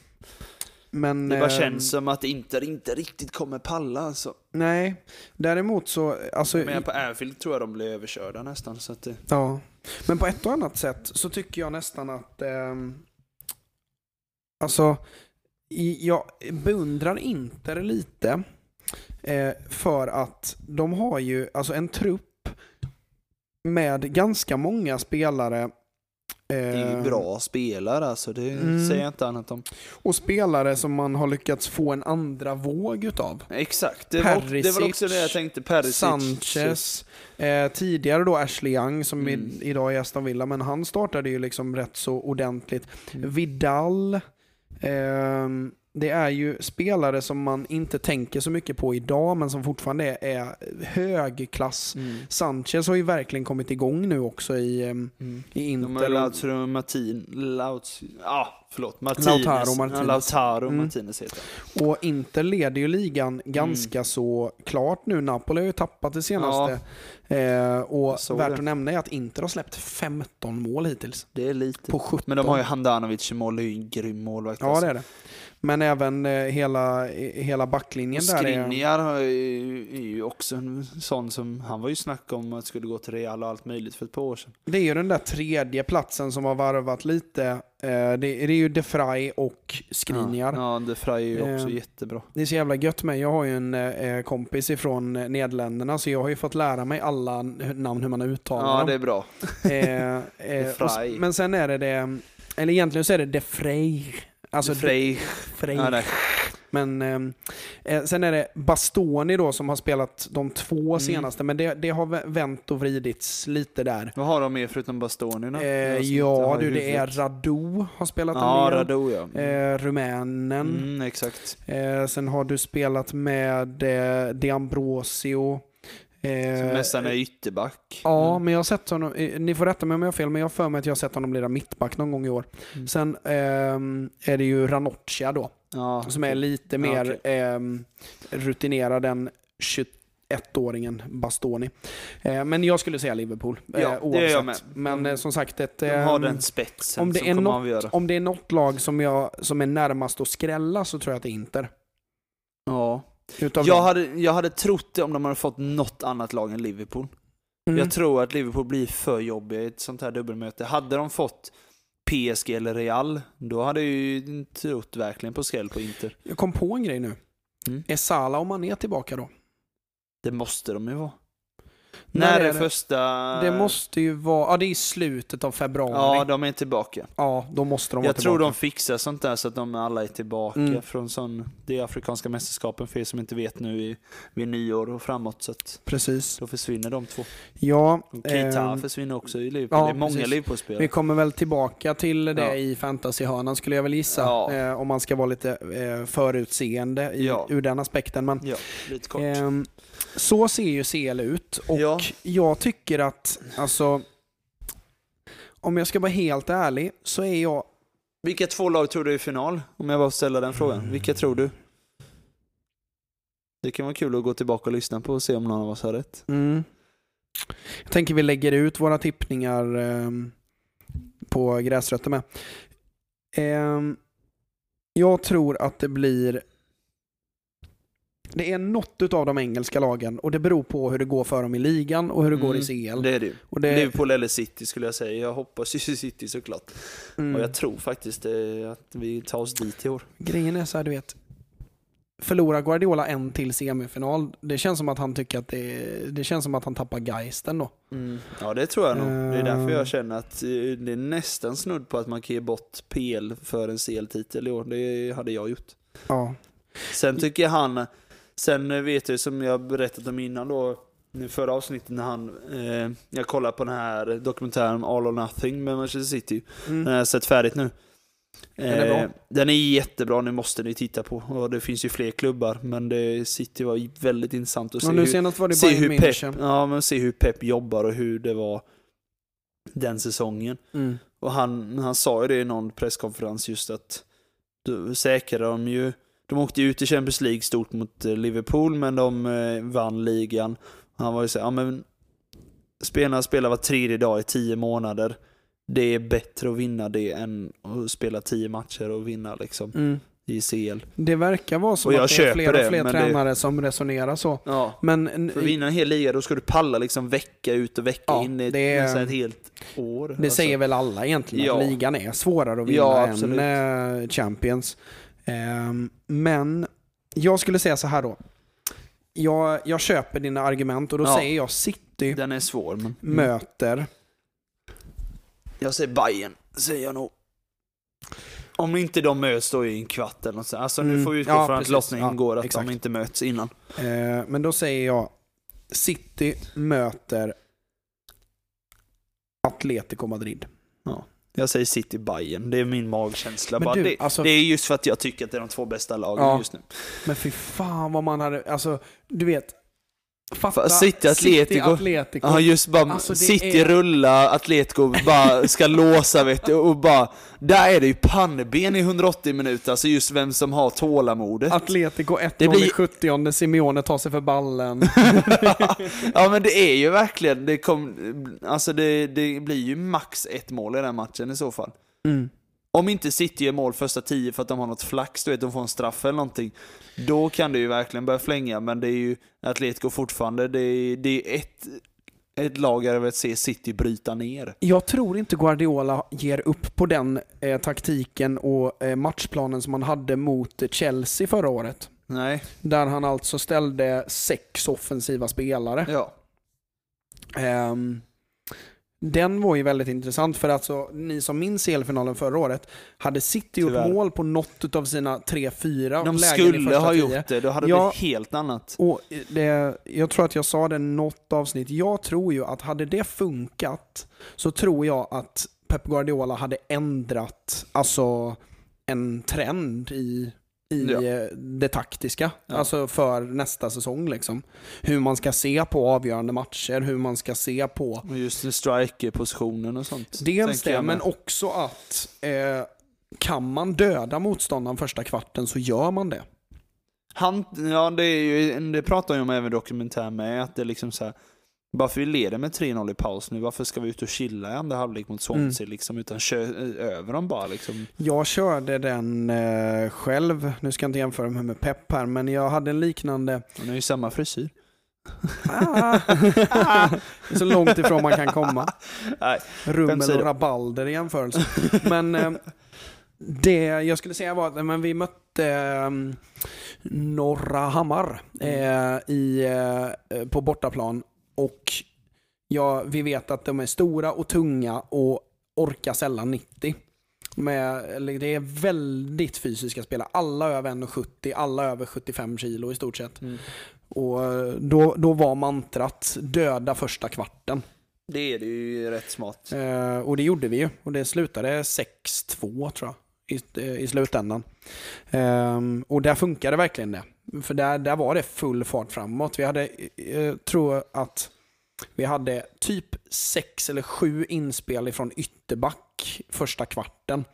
Men, det bara ehm, känns som att Inter inte riktigt kommer palla alltså. Nej, däremot så... Alltså, Men på Anfield tror jag de blir överkörda nästan så att det, Ja, men på ett och annat sätt så tycker jag nästan att... ehm, alltså, jag beundrar Inter lite eh, för att de har ju alltså en trupp med ganska många spelare. det är ju eh, bra spelare alltså, det Mm. säger jag inte annat om. Och spelare som man har lyckats få en andra våg utav. Exakt, det var, det var Perisic, också det jag tänkte, Perisic. Sanchez, eh, tidigare då Ashley Young som Mm. i, idag är Aston Villa, men han startade ju liksom rätt så ordentligt. Mm. Vidal, ehm, det är ju spelare som man inte tänker så mycket på idag, men som fortfarande är, är hög klass. Mm. Sanchez har ju verkligen kommit igång nu också i, Mm. i De Inter. och- Lautaro Martin, Lauts, ah, förlåt, Martinez. Lautaro Martinez. Ja, Lautaro Mm. Martinez heter. Och Inter leder ju ligan ganska Mm. så klart nu. Napoli har ju tappat det senaste. Eh, och såg värt det. att nämna är att Inter har släppt 15 mål hittills. Det är lite. På 17. Men de har ju Handanovic i mål, det är ju en grym målvakt. Ja, det är det. Men även eh, hela, eh, hela backlinjen där är... Skriniar har ju- är ju också en sån som, han var ju snack om att skulle gå till Real och allt möjligt för ett par år sedan. Det är ju den där tredje platsen som har varvat lite. Eh, det, det är ju De Frey och Skriniar. Ja, ja De Frey är ju också Eh, jättebra. Det är så jävla gött med. Jag har ju en eh, kompis ifrån Nederländerna så jag har ju fått lära mig alla namn hur man uttalar Ja, dem. det är bra. Eh, eh, och s- Frey. men sen är det det, eller egentligen så är det De Frey. Alltså Frey. Frey. Ja. Men ehm, eh, sen är det Bastoni då som har spelat de två Mm. senaste, men det, det har vä- vänt och vridits lite där. Vad har de mer förutom Bastoni? Eh, ja du, det är. Radu har spelat Ja, en del. Ja. Eh, rumänen. Mm, exakt. Eh, sen har du spelat med eh, De Ambrosio. Eh, Som nästan är ytterback. Ja, Mm. men jag har sett honom, eh, ni får rätta mig om jag har fel, men jag har för mig att jag har sett honom lira mittback någon gång i år. Mm. Sen ehm, är det ju Ranocchia då, Ja, som är lite Ja, mer ehm, rutinerad än 21-åringen Bastoni. Eh, men jag skulle säga Liverpool, Ja, eh, oavsett. jag med. Men eh, som sagt, ett, De har ehm, den spetsen om det som är kommer något- avgöra. om det är något lag som, jag, som är närmast att skrälla så tror jag att det är Inter. Ja. Utav Jag dem. hade, jag hade trott det om de hade fått något annat lag än Liverpool. Mm. Jag tror att Liverpool blir för jobbiga i ett sånt här dubbelmöte. Hade de fått PSG eller Real, då hade jag ju trott verkligen på skräll på Inter. Jag kom på en grej nu. Mm. Är Salah och Mané tillbaka då? Det måste de ju vara. När är är det? första... Det måste ju vara, ja det är i slutet av februari. Ja, Ja, de är tillbaka. då måste de vara Jag tror tillbaka. de fixar sånt där så att de alla är tillbaka Mm. från sån... Det Afrikanska mästerskapen för er som inte vet nu i, vid nyår och framåt. Så Precis. då försvinner de två. Ja, Keita ehm, försvinner också i Liverpool. ja, det är många. Liverpool-spelare. vi kommer väl tillbaka till det Ja. i fantasyhörnan skulle jag väl gissa. Ja. Eh, om man ska vara lite eh, förutseende i, Ja. ur den aspekten. Men, Ja, lite kort. ehm, så ser ju CL ut och Ja. Jag tycker att, alltså, om jag ska vara helt ärlig så är jag Vilka två lag tror du är i final? Om jag bara ställer den frågan. Mm. Vilka tror du? Det kan vara kul att gå tillbaka och lyssna på och se om någon av oss har rätt. Mm. Jag tänker vi lägger ut våra tippningar ehm, på gräsrötter med. Ehm, jag tror att det blir det är något av de engelska lagen och det beror på hur det går för dem i ligan och hur det går i CL. Det är det ju. och det, Liverpool eller City skulle jag säga. Jag hoppas ju City såklart. mm, Och jag tror faktiskt eh, att vi tar oss dit i år. Grejen är så här, du vet. Förlorar Guardiola en till semifinal, det känns som att han tycker att det, det känns som att han tappar geisten då. Ja det tror jag nog. Det är därför Eh. jag känner att eh, det är nästan snudd på att man kan ge bort PL för en CL-titel i år. Det hade jag gjort. Ja. Sen tycker han, sen vet jag som jag berättat om innan då, i förra avsnittet när han, eh, jag kollade på den här dokumentären All or Nothing med Manchester City. Den Mm. har jag sett färdigt nu. är bra. Eh, Den är jättebra, nu måste ni titta på. Och det finns ju fler klubbar, men det, City var väldigt intressant att se nu senast var det se hur Pep, ja, men se hur Pep jobbar och hur det var den säsongen. Mm. Och han, han sa ju det i någon presskonferens just att då säkrade de ju, de åkte ut i Champions League stort mot eh, Liverpool men de eh, vann ligan. Han var ju så här, ja men spelarna spelar var tredje dag i tio månader. Det är bättre att vinna det än att spela tio matcher och vinna liksom Mm. i CL. Det verkar vara som Och att det är fler det, och fler men det- tränare som resonerar så. Ja. Men För att vinna en hel liga då ska du palla liksom vecka ut och vecka Ja, in i det är- ett helt år. det Alltså. säger väl alla egentligen, Ja. att ligan är svårare att vinna Ja, än eh, Champions. Ehm, men jag skulle säga så här då. Jag, jag köper dina argument och då Ja. säger jag City Den är svår men... möter Jag säger Bayern säger jag nog. Om inte de möts då i en kvart eller något sånt. Alltså nu Mm, får vi utgå ja, från att precis. lottningen Ja, går att exakt. de inte möts innan. Eh, men då säger jag City möter Atletico Madrid. Jag säger City Bayern. Det är min magkänsla. Men du, det, alltså- det är just för att jag tycker att det är de två bästa lagen Ja. just nu. Men fy fan vad man hade, alltså du vet. Fatta Fa- City Atletico. City Atletico. Ja just bara Alltså, City är- rulla, Atletico bara ska låsa vet du och bara Där är det ju pannben i 180 minuter, alltså just vem som har tålamodet. Atletico 1-0 Det blir- i 70 Simeone tar sig för ballen. ja men det är ju verkligen, det kom, alltså det, det blir ju max ett mål i den matchen i så fall. Mm. Om inte City gör mål första tio för att de har något flax, du vet, de får en straff eller någonting. Då kan det ju verkligen börja flänga, men det är ju Atletico fortfarande, det är, det är ett, ett lag jag vill se City bryta ner. Jag tror inte Guardiola ger upp på den eh, taktiken och eh, matchplanen som han hade mot Chelsea förra året. Nej, Där han alltså ställde sex offensiva spelare. ja. Ehm, Den var ju väldigt intressant för alltså, ni som minns elfinalen förra året, hade City gjort Tyvärr. mål på något av sina tre, fyra De lägen i skulle ha tio. gjort det, då hade det Ja. blivit helt annat. Och det, jag tror att jag sa det något avsnitt. Jag tror ju att hade det funkat så tror jag att Pep Guardiola hade ändrat alltså en trend i, i Ja. eh, det taktiska. Ja. Alltså för nästa säsong liksom. Hur man ska se på avgörande matcher, hur man ska se på just striker-positionen och sånt. Dels det, men också att eh, kan man döda motståndaren första kvarten så gör man det. Han, ja det är ju, det pratar jag om även dokumentär med, att det är liksom så här. Varför vi leder med 3-0 i paus nu, varför ska vi ut och chilla i andra halvlek mot Swansea liksom, utan kör över dem bara liksom. Jag körde den eh, själv, nu ska jag inte jämföra mig med Pep här, men jag hade en liknande... Han har ju samma frisyr. Ah, så långt ifrån man kan komma. Nej, Rummel och rabalder i jämförelse. Men eh, det jag skulle säga var att men vi mötte eh, Norra Hammar eh, i, eh, på bortaplan och ja, vi vet att de är stora och tunga och orkar sällan 90. Med, det är väldigt fysiska spelare. Alla över 1,70, alla över 75 kilo i stort sett. Mm. Och eh, då, då var mantrat döda första kvarten. det är det ju rätt smart. Eh, och det gjorde vi ju. Och det slutade 6-2 tror jag i, eh, i slutändan. Ehm, och där funkade verkligen det. För där, där var det full fart framåt. Vi hade, eh, tror att vi hade typ sex eller sju inspel ifrån ytterback första kvarten.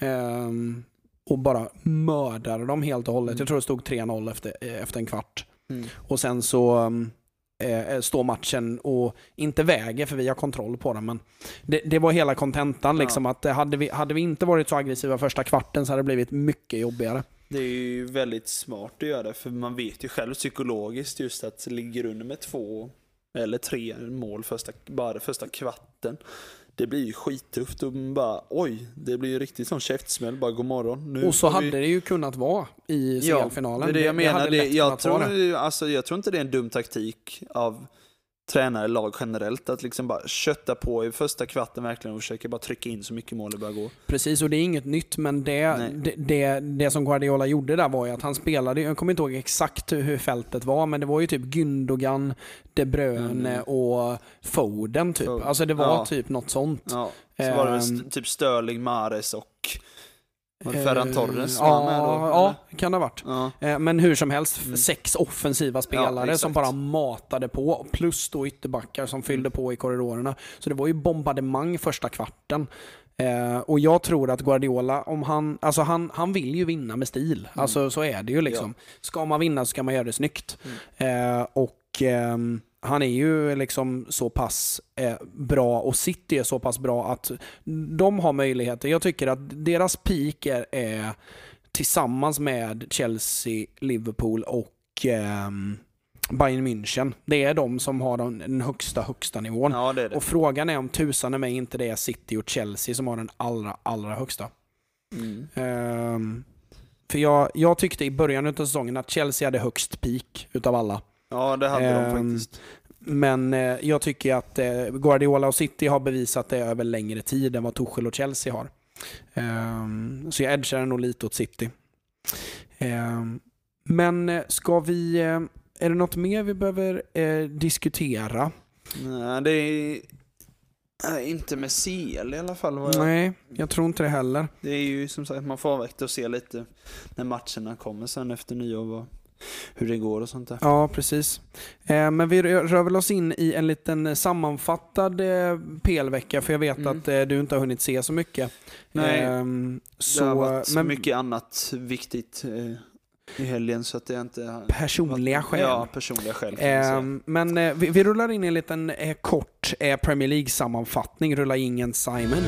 Ehm, och bara mördade dem helt och hållet. Jag tror det stod 3-0 efter, eh, efter en kvart. Mm. Och sen så um, eh, står matchen och inte väger för vi har kontroll på den. Men det, det var hela kontentan. Ja. Liksom, att eh, hade, vi, hade vi inte varit så aggressiva första kvarten så hade det blivit mycket jobbigare. Det är ju väldigt smart att göra det, för man vet ju själv psykologiskt just att ligger under med två eller tre mål första, bara första kvarten. Det blir ju skittufft och bara oj, det blir ju riktigt sån käftsmäll, bara god morgon. Nu och så vi- hade det ju kunnat vara i Ja, CL-finalen. Det är det jag menar. Det, jag, tror, alltså, jag tror inte det är en dum taktik av tränare, lag generellt, att liksom bara kötta på i första kvarten verkligen och försöka bara trycka in så mycket mål det bara går. Precis, och det är inget nytt, men det, det, det, det som Guardiola gjorde där var ju att han spelade, jag kommer inte ihåg exakt hur, fältet var, men det var ju typ Gündogan, De Bruyne Mm. och Foden typ. Foden. Alltså det var Ja. typ något sånt. Ja, så var det väl Ehm. typ Störling, Mares och var det Ferran Eh, Torres? var Ja, med då, ja, eller? kan det ha varit. ja. Eh, Men hur som helst, Mm. sex offensiva spelare exakt. som bara matade på, plus då ytterbackar som fyllde på i korridorerna. Så det var ju bombardemang första kvarten. Eh, och jag tror att Guardiola, om han, alltså han, han vill ju vinna med stil. Alltså så är det ju liksom. Ska man vinna så ska man göra det snyggt. Eh, och ehm, han är ju liksom så pass eh, bra och City är så pass bra att de har möjligheter. Jag tycker att deras peak är, är tillsammans med Chelsea, Liverpool och ehm, Bayern München. Det är de som har den, den högsta, högsta nivån. ja, det det. Och frågan är om tusan är mig inte det är City och Chelsea som har den allra, allra högsta. Mm. Ehm, för jag, jag tyckte i början av säsongen att Chelsea hade högst peak utav alla. Ja, det hade de Ehm, faktiskt. Men eh, jag tycker att eh, Guardiola och City har bevisat det över längre tid än vad Tuchel och Chelsea har. Ehm, så jag edgar nog lite åt City. Ehm, men eh, ska vi... Eh, är det något mer vi behöver eh, diskutera? Nej, det är nej, inte med CL i alla fall. jag- Nej, jag tror inte det heller. Det är ju som sagt, man får avvakta och se lite när matcherna kommer sen efter nyår, vad, hur det går och sånt där. Ja, precis. Eh, men vi rör väl oss in i en liten sammanfattad eh, PL-vecka, för jag vet Mm. att eh, du inte har hunnit se så mycket. Nej, Ehm, det har så, varit så men mycket annat viktigt eh, i helgen så att det inte... personliga skäl. Ja, personliga skäl men eh, vi, vi rullar in en liten eh, kort Premier League-sammanfattning. Rulla ingen Simon.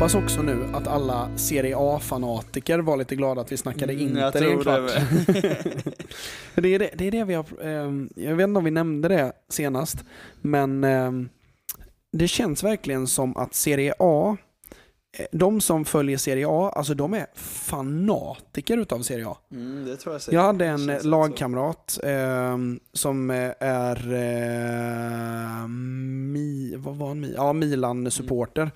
Hoppas också nu att alla Serie A-fanatiker var lite glada att vi snackade Mm, jag Inter i en tror det det, är det, det är det vi har... ehm, jag vet inte om vi nämnde det senast, men ehm, det känns verkligen som att Serie A eh, de som följer Serie A, alltså de är fanatiker utav Serie A. Mm, det tror jag säkert. Jag hade en eh, lagkamrat eh, som eh, är eh, mi, vad var han? Ja, Milan-supporter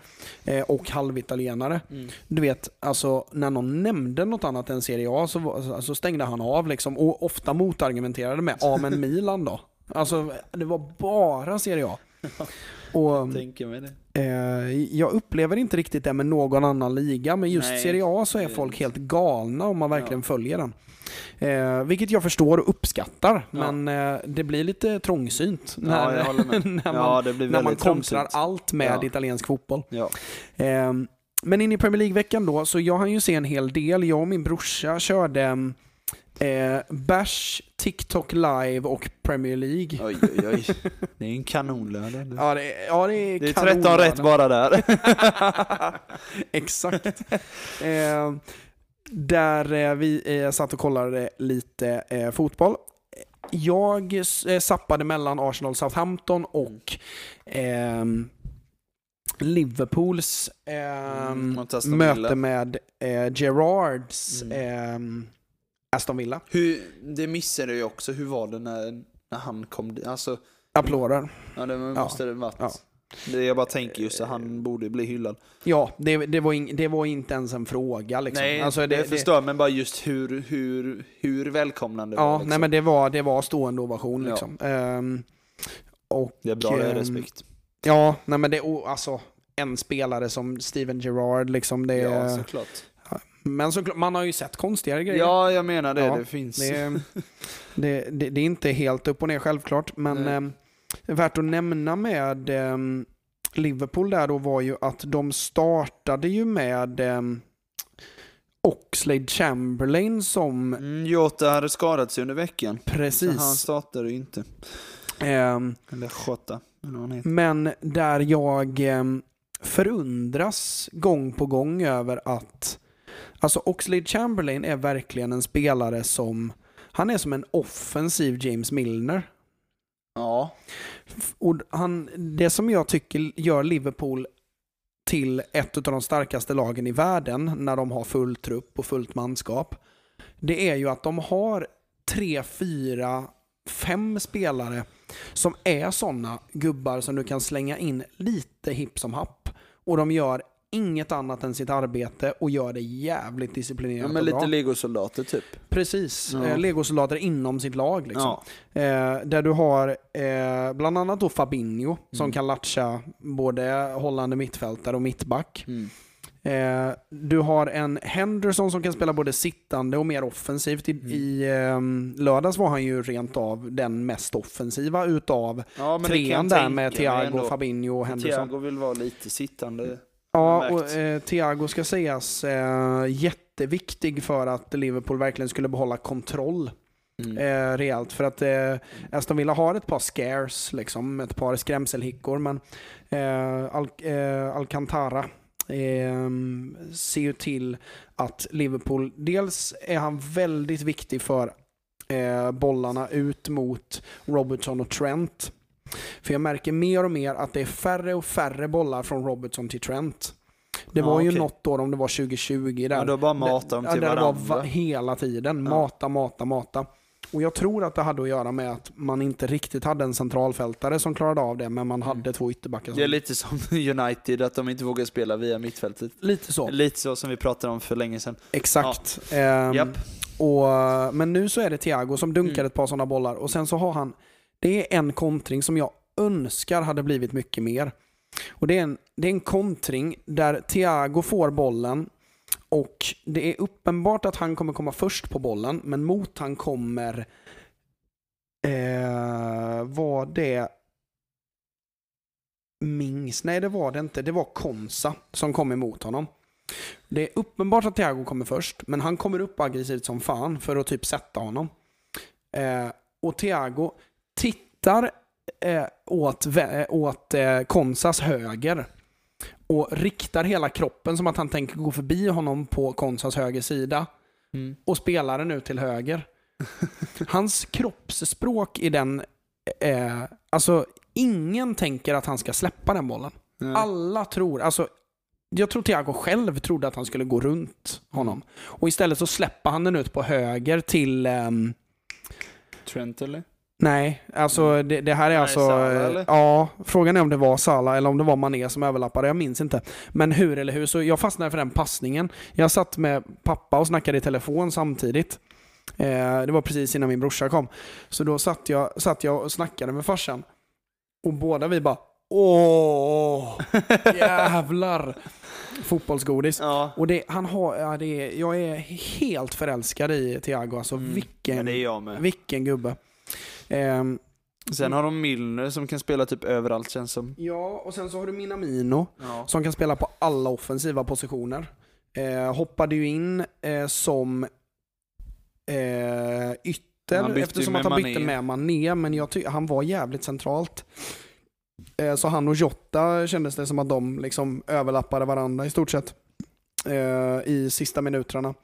eh, och halvitalienare. Mm. Du vet, alltså när någon nämnde något annat än Serie A så, så stängde han av liksom och ofta motargumenterade med ja men Milan då. Alltså det var bara Serie A. Och Tänker mig det. eh, jag upplever inte riktigt det med någon annan liga, men just Nej, Serie A så är folk helt galna om man verkligen Ja. följer den. Eh, vilket jag förstår och uppskattar, Ja. men eh, det blir lite trångsynt Ja, när, med. när man, Ja, det blir när man kontrar allt med Ja. italiensk fotboll. Ja. Eh, men in i Premier League-veckan då, så jag hann ju se en hel del. Jag och min brorsa körde eh, Bash, TikTok live och Premier League. Oj, oj, oj. Det är en kanonlön. Ja, det, ja, det är, Det är kanon, 13 rätt bara där. Exakt. eh, där eh, vi eh, satt och kollade lite eh, fotboll. Jag eh, sappade mellan Arsenal Southampton och ehm, Liverpools ehm, Mm, möte med eh, Gerards Mm. Aston Villa. Hur, det missade jag ju också. Hur var det när, när han kom dit? Alltså, Applåder. ja, det måste det varit. Ja. Det jag bara tänker just att han borde bli hyllad. Ja, det, det, var ing, det var inte ens en fråga. Liksom. Nej, Alltså, det, det, förstår men bara just hur, hur, hur välkomnande Ja, var. Liksom. nej men det var, det var stående ovation Ja. liksom. Ehm, och, det är bra, det är ehm, respekt. Ja, nej men det är alltså en spelare som Steven Gerrard liksom. Det, Ja, såklart. Men såklart, man har ju sett konstigare grejer. Ja, jag menar det. Ja, det finns. Det, är- det, det, det är inte helt upp och ner självklart, men ehm, värt att nämna med ehm, Liverpool där då var ju att de startade ju med um, Oxlade Chamberlain som Mm, Jota hade skadat sig under veckan. Så han precis. startade ju inte. ehm, Eller Jota, eller vad han heter. Men där jag eh, förundras gång på gång över att alltså Oxlade Chamberlain är verkligen en spelare som han är som en offensiv James Milner. Ja. Och han, det som jag tycker gör Liverpool till ett av de starkaste lagen i världen när de har full trupp och fullt manskap. Det är ju att de har tre, fyra, fem spelare som är sådana gubbar som du kan slänga in lite hipp som happ. Och de gör inget annat än sitt arbete och gör det jävligt ja disciplinerat men och bra. lite legosoldater typ. Precis. Ja. Eh, legosoldater inom sitt lag. Liksom. Ja. Eh, där du har eh, bland annat då Fabinho som Mm. kan latcha både hållande mittfältare och mittback. Mm. Eh, du har en Henderson som kan spela både sittande och mer offensivt. I, Mm. i eh, lördags var han ju rent av den mest offensiva utav Ja, men trean där med Thiago. Fabinho och Henderson. Thiago vill vara lite sittande. Ja, och eh, Thiago ska sägas eh, jätteviktig för att Liverpool verkligen skulle behålla kontroll Mm. eh, rejält. För att eh, Aston Villa har ett par scares, liksom, ett par skrämselhickor, men eh, Al eh, Alcantara eh, ser ju till att Liverpool, dels är han väldigt viktig för eh, bollarna ut mot Robertson och Trent. För jag märker mer och mer att det är färre och färre bollar från Robertson till Trent. Det Ja, var ju okej. något år om det var 2020 där. Ja, då bara matar de Ja, till där det var varandra. va- hela tiden. Ja. Mata, mata, mata. Och jag tror att det hade att göra med att man inte riktigt hade en centralfältare som klarade av det, men man hade två ytterbackar. Som... Det är lite som United, att de inte vågar spela via mittfältet. Lite så. Lite så som vi pratade om för länge sedan. Exakt. Ehm, Japp. och, men nu så är det Thiago som dunkar Mm. ett par sådana bollar och sen så har han, det är en kontring som jag önskar hade blivit mycket mer. Och det är en, det är en kontring där Thiago får bollen och det är uppenbart att han kommer komma först på bollen, men mot han kommer eh, var det Mings? Nej, det var det inte. Det var Konsa som kom emot honom. Det är uppenbart att Thiago kommer först, men han kommer upp aggressivt som fan för att typ sätta honom. Eh, och Thiago tittar eh, åt, åt eh, Konsas höger och riktar hela kroppen som att han tänker gå förbi honom på Konsas höger sida Mm. och spelar den ut till höger. Hans kroppsspråk i den, eh, alltså ingen tänker att han ska släppa den bollen. Nej. Alla tror, alltså jag tror Thiago själv trodde att han skulle gå runt honom. Och istället så släpper han den ut på höger till... ehm, Trent eller? Nej, alltså det, det här är Nej, alltså... Salah, eh? Ja, frågan är om det var Salah eller om det var Mané som överlappade. Jag minns inte. Men hur eller hur, så jag fastnade för den passningen. Jag satt med pappa och snackade i telefon samtidigt. Eh, det var precis innan min brorsa kom. Så då satt jag, satt jag och snackade med farsan. Och båda vi bara Åh, jävlar. Fotbollsgodis. Ja. Och det, han har, ja, det jag är helt förälskad i Thiago. Alltså Mm. vilken, vilken gubbe. Ehm, Sen har de Milner som kan spela typ överallt känns som. ja, och sen så har du Minamino Ja. som kan spela på alla offensiva positioner. Eh, hoppade ju in eh, som eh, ytter eftersom med att han bytte Mané. med Mané, men jag ty- han var jävligt centralt. Eh, så han och Jota kändes det som att de liksom överlappade varandra i stort sett eh, i sista minuterna.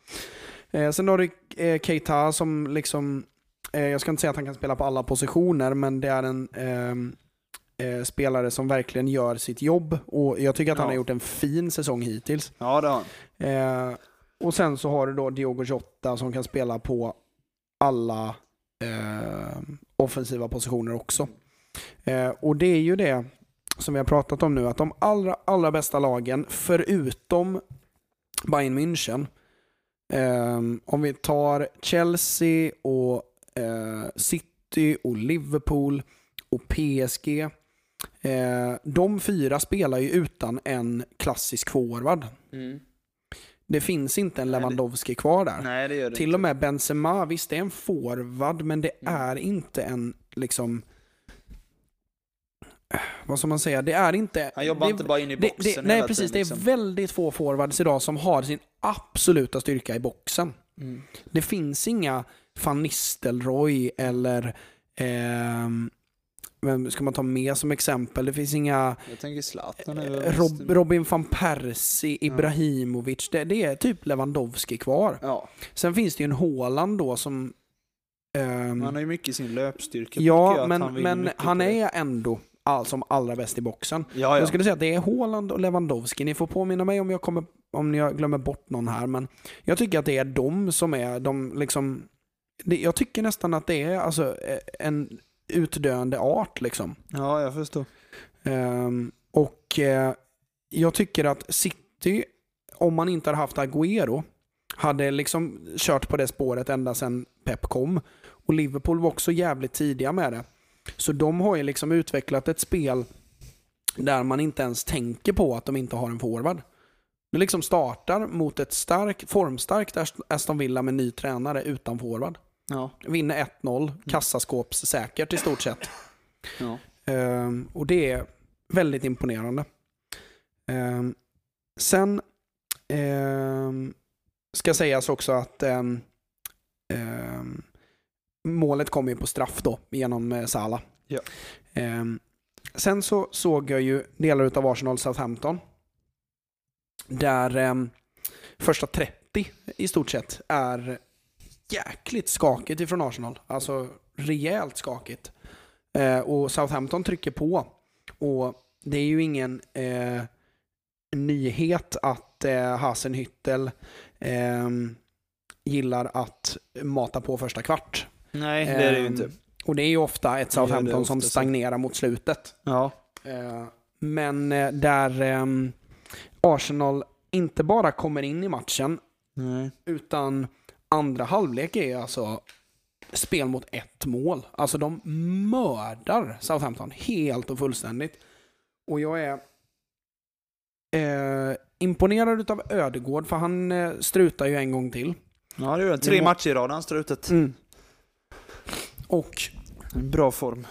Eh, sen har du eh, Keita som liksom, jag ska inte säga att han kan spela på alla positioner, men det är en ehm, eh, spelare som verkligen gör sitt jobb. Och Jag tycker att han Ja. har gjort en fin säsong hittills. Ja, det har han. Eh, och sen så har du då Diogo Jota som kan spela på alla eh, offensiva positioner också. Eh, och det är ju det som vi har pratat om nu, att de allra, allra bästa lagen, förutom Bayern München, eh, om vi tar Chelsea och eh, City och Liverpool och PSG, eh, de fyra spelar ju utan en klassisk forward. Det finns inte en Nej, det- Lewandowski kvar där. Nej, det gör det Till inte. och med Benzema, visst det är en forward, men det Mm. är inte en liksom... Vad ska man säga? Det är inte... Han jobbar det, inte bara in i det, boxen det, Nej hela precis, tiden, det är liksom. väldigt få forwards idag som har sin absoluta styrka i boxen. Mm. Det finns inga van Nistelrooy eller... ehm, vem ska man ta med som exempel? Det finns inga Jag tänker Zlatan. eh, Rob, Robin van Persie, Ibrahimovic. Det, det är typ Lewandowski kvar. Ja, Sen finns det ju en Haaland då som... ehm, han har ju mycket i sin löpstyrka. ja, men han men han är ändå all, som allra bäst i boxen. Ja, ja. Jag skulle säga att det är Haaland och Lewandowski. Ni får påminna mig om jag, kommer, om jag glömmer bort någon här, men jag tycker att det är de som är de liksom... Det, jag tycker nästan att det är alltså eh, en utdöende art liksom. ja, jag förstår. Ehm, och eh, jag tycker att City, om man inte hade haft Agüero, hade liksom kört på det spåret ända sedan Pep kom. Och Liverpool var också jävligt tidiga med det. Så de har ju liksom utvecklat ett spel där man inte ens tänker på att de inte har en forward. De liksom startar mot ett stark, formstarkt Ast- Aston Villa med ny tränare utan forward. Ja. Vinner 1-0, kassaskåpssäkert i stort sett. Ja. Ehm, och det är väldigt imponerande. Ehm, sen ehm, ska sägas också att ehm, ehm, målet kom ju på straff då genom eh, Salah. Ja. Ehm, sen så såg jag ju delar av Arsenal Southampton. Där första 30 i stort sett är jäkligt skakigt ifrån Arsenal. Alltså rejält skakigt. Eh, och Southampton trycker på. Och det är ju ingen eh, nyhet att eh, Hasenhüttel eh, gillar att mata på första kvart. Nej, det är det ju Ehm, inte. Och det är ju ofta ett Southampton ofta som så. stagnerar mot slutet. Ja. Eh, men eh, där ehm, Arsenal inte bara kommer in i matchen Nej. utan andra halvlek är alltså spel mot ett mål. Alltså de mördar Southampton helt och fullständigt. Och jag är eh, imponerad utav Ödegård för han eh, strutar ju en gång till. Ja, det gör det. Tre må- matcher i rad han strutet. Och Bra form.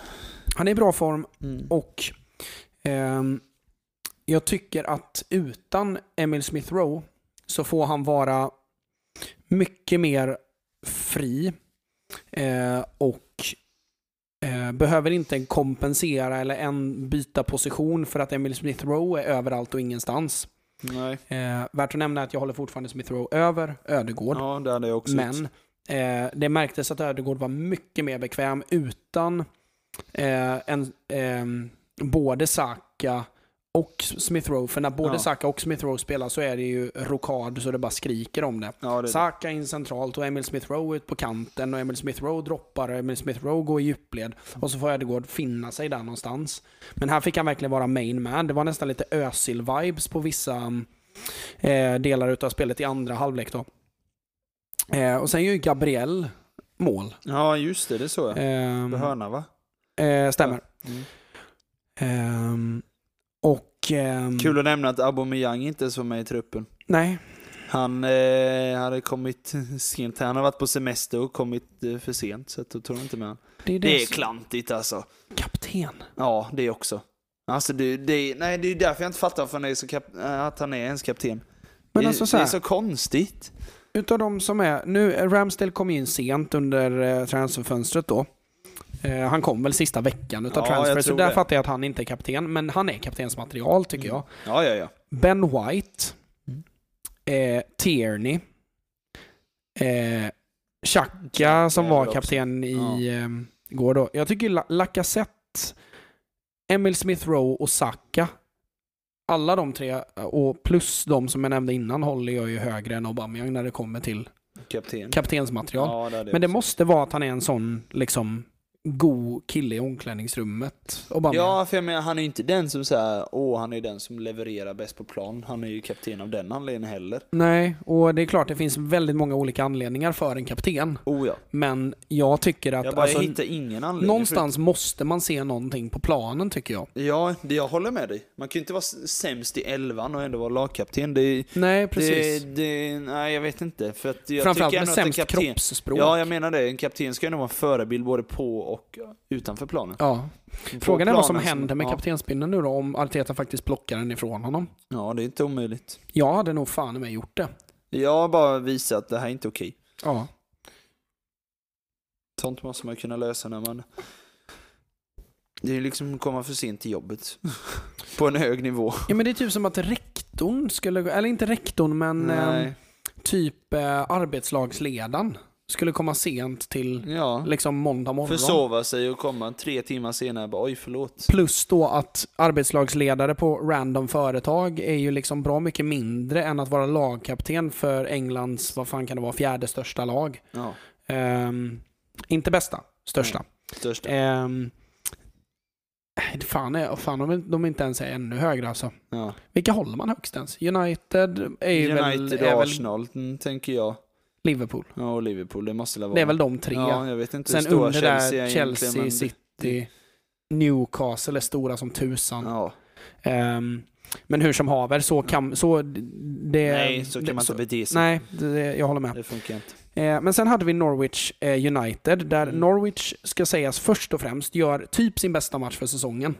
han är i bra form Mm. och ehm, jag tycker att utan Emil Smith Rowe så får han vara mycket mer fri eh, och eh, behöver inte kompensera eller en byta position för att Emil Smith Rowe är överallt och ingenstans. Nej. Eh, värt att nämna är att jag håller fortfarande Smith Rowe över Ödegård. Ja, det hade jag också Men eh, det märktes att Ödegård var mycket mer bekväm utan eh, en, ehm, både Saka och Smith Rowe. För när både Ja. Saka och Smith Rowe spelar så är det ju rokad så det bara skriker om det. Ja, det, Saka in centralt och Emil Smith Rowe ut på kanten och Emil Smith Rowe droppar och Emil Smith Rowe går i djupled. Och så får Ödegård finna sig där någonstans. Men här fick han verkligen vara main man. Det var nästan lite Özil-vibes på vissa eh, delar utav spelet i andra halvlek då. Eh, och sen gör ju Gabriel mål. ja, just det. Det såg jag. Ehm, På hörna va? eh, stämmer. Mm. Ehm, Kul att nämna att Aubameyang inte var med i truppen. Nej, Han eh, hade kommit sent. Han har varit på semester och kommit eh, för sent, så då de inte med honom. det är det, Det är som- klantigt alltså. Kapten. Ja, det också. Alltså det, det, nej, det är därför jag inte fattar varför han är så kap, äh, att han är ens kapten. Men det, alltså så det är här, så konstigt. utav de som är... Nu, eh, Ramsdale kom in sent under eh, transferfönstret då. Eh, han kom väl sista veckan utav Ja, transfer, så där det. fattar jag att han inte är kapten. Men han är kaptensmaterial tycker jag. Ja, ja, ja. Ben White. Mm. Eh, Tierney. Eh, Xhaka som var kapten i Ja. eh, går då. Jag tycker La- Lacazette, Emil Smith Rowe och Saka. Alla de tre, och plus de som jag nämnde innan, håller jag ju högre än Aubameyang när det kommer till Kapten. kaptensmaterial. Ja, det det Men det också. måste vara att han är en sån, liksom, god kille i omklädningsrummet. Aubameyang. Ja, för jag menar, han är ju inte den som säger åh, han är den som levererar bäst på plan. Han är ju kapten av den anledningen heller. Nej, och det är klart det finns väldigt många olika anledningar för en kapten. Oh ja. Men jag tycker att Jag bara alltså, hittar ingen anledning. någonstans måste man se någonting på planen tycker jag. För, ja, det, jag håller med dig. Man kan ju inte vara sämst i elvan och ändå vara lagkapten. Det, Nej, precis. det, det, nej, jag vet inte. För att jag Framförallt tycker med sämst kapten... kroppsspråk. Ja, jag menar det. En kapten ska ju ändå vara en förebild både på och utanför planen. Ja. Frågan är vad som händer med ja. kaptenspinnen nu då, om Arteta faktiskt plockar den ifrån honom. Ja, det är inte omöjligt. Jag hade nog fan i mig gjort det. Jag har bara visat att det här är inte okej. Ja. Sånt måste man kunna lösa när man... Det är liksom att komma för sent till jobbet. på en hög nivå. ja, men det är typ som att rektorn skulle, gå- eller inte rektorn, men eh, typ eh, arbetslagsledaren skulle komma sent till Ja. liksom måndag morgon. Försova sig och komma tre timmar senare bara oj förlåt. Plus då att arbetslagsledare på random företag är ju liksom bra mycket mindre än att vara lagkapten för Englands, vad fan kan det vara, fjärde största lag. Ja, Ehm, inte bästa, största. största. Ehm, fan, är, fan är- de inte ens är ännu högre alltså. Ja. Vilka håller man högst ens? United är ju väl, United och väl Arsenal, mm, tänker jag. Liverpool. Ja, och Liverpool, det måste vara. Det är väl de tre. Ja, jag vet inte Sen hur stora under Chelsea där är Chelsea, men- City, Newcastle är stora som tusan. Ja. Ehm, men hur som haver, så kan... Så det, Nej, så kan det, man inte bete sig. Nej, det, jag håller med. Det funkar inte. Eh, men sen hade vi Norwich eh, United, där Mm. Norwich, ska sägas först och främst, gör typ sin bästa match för säsongen.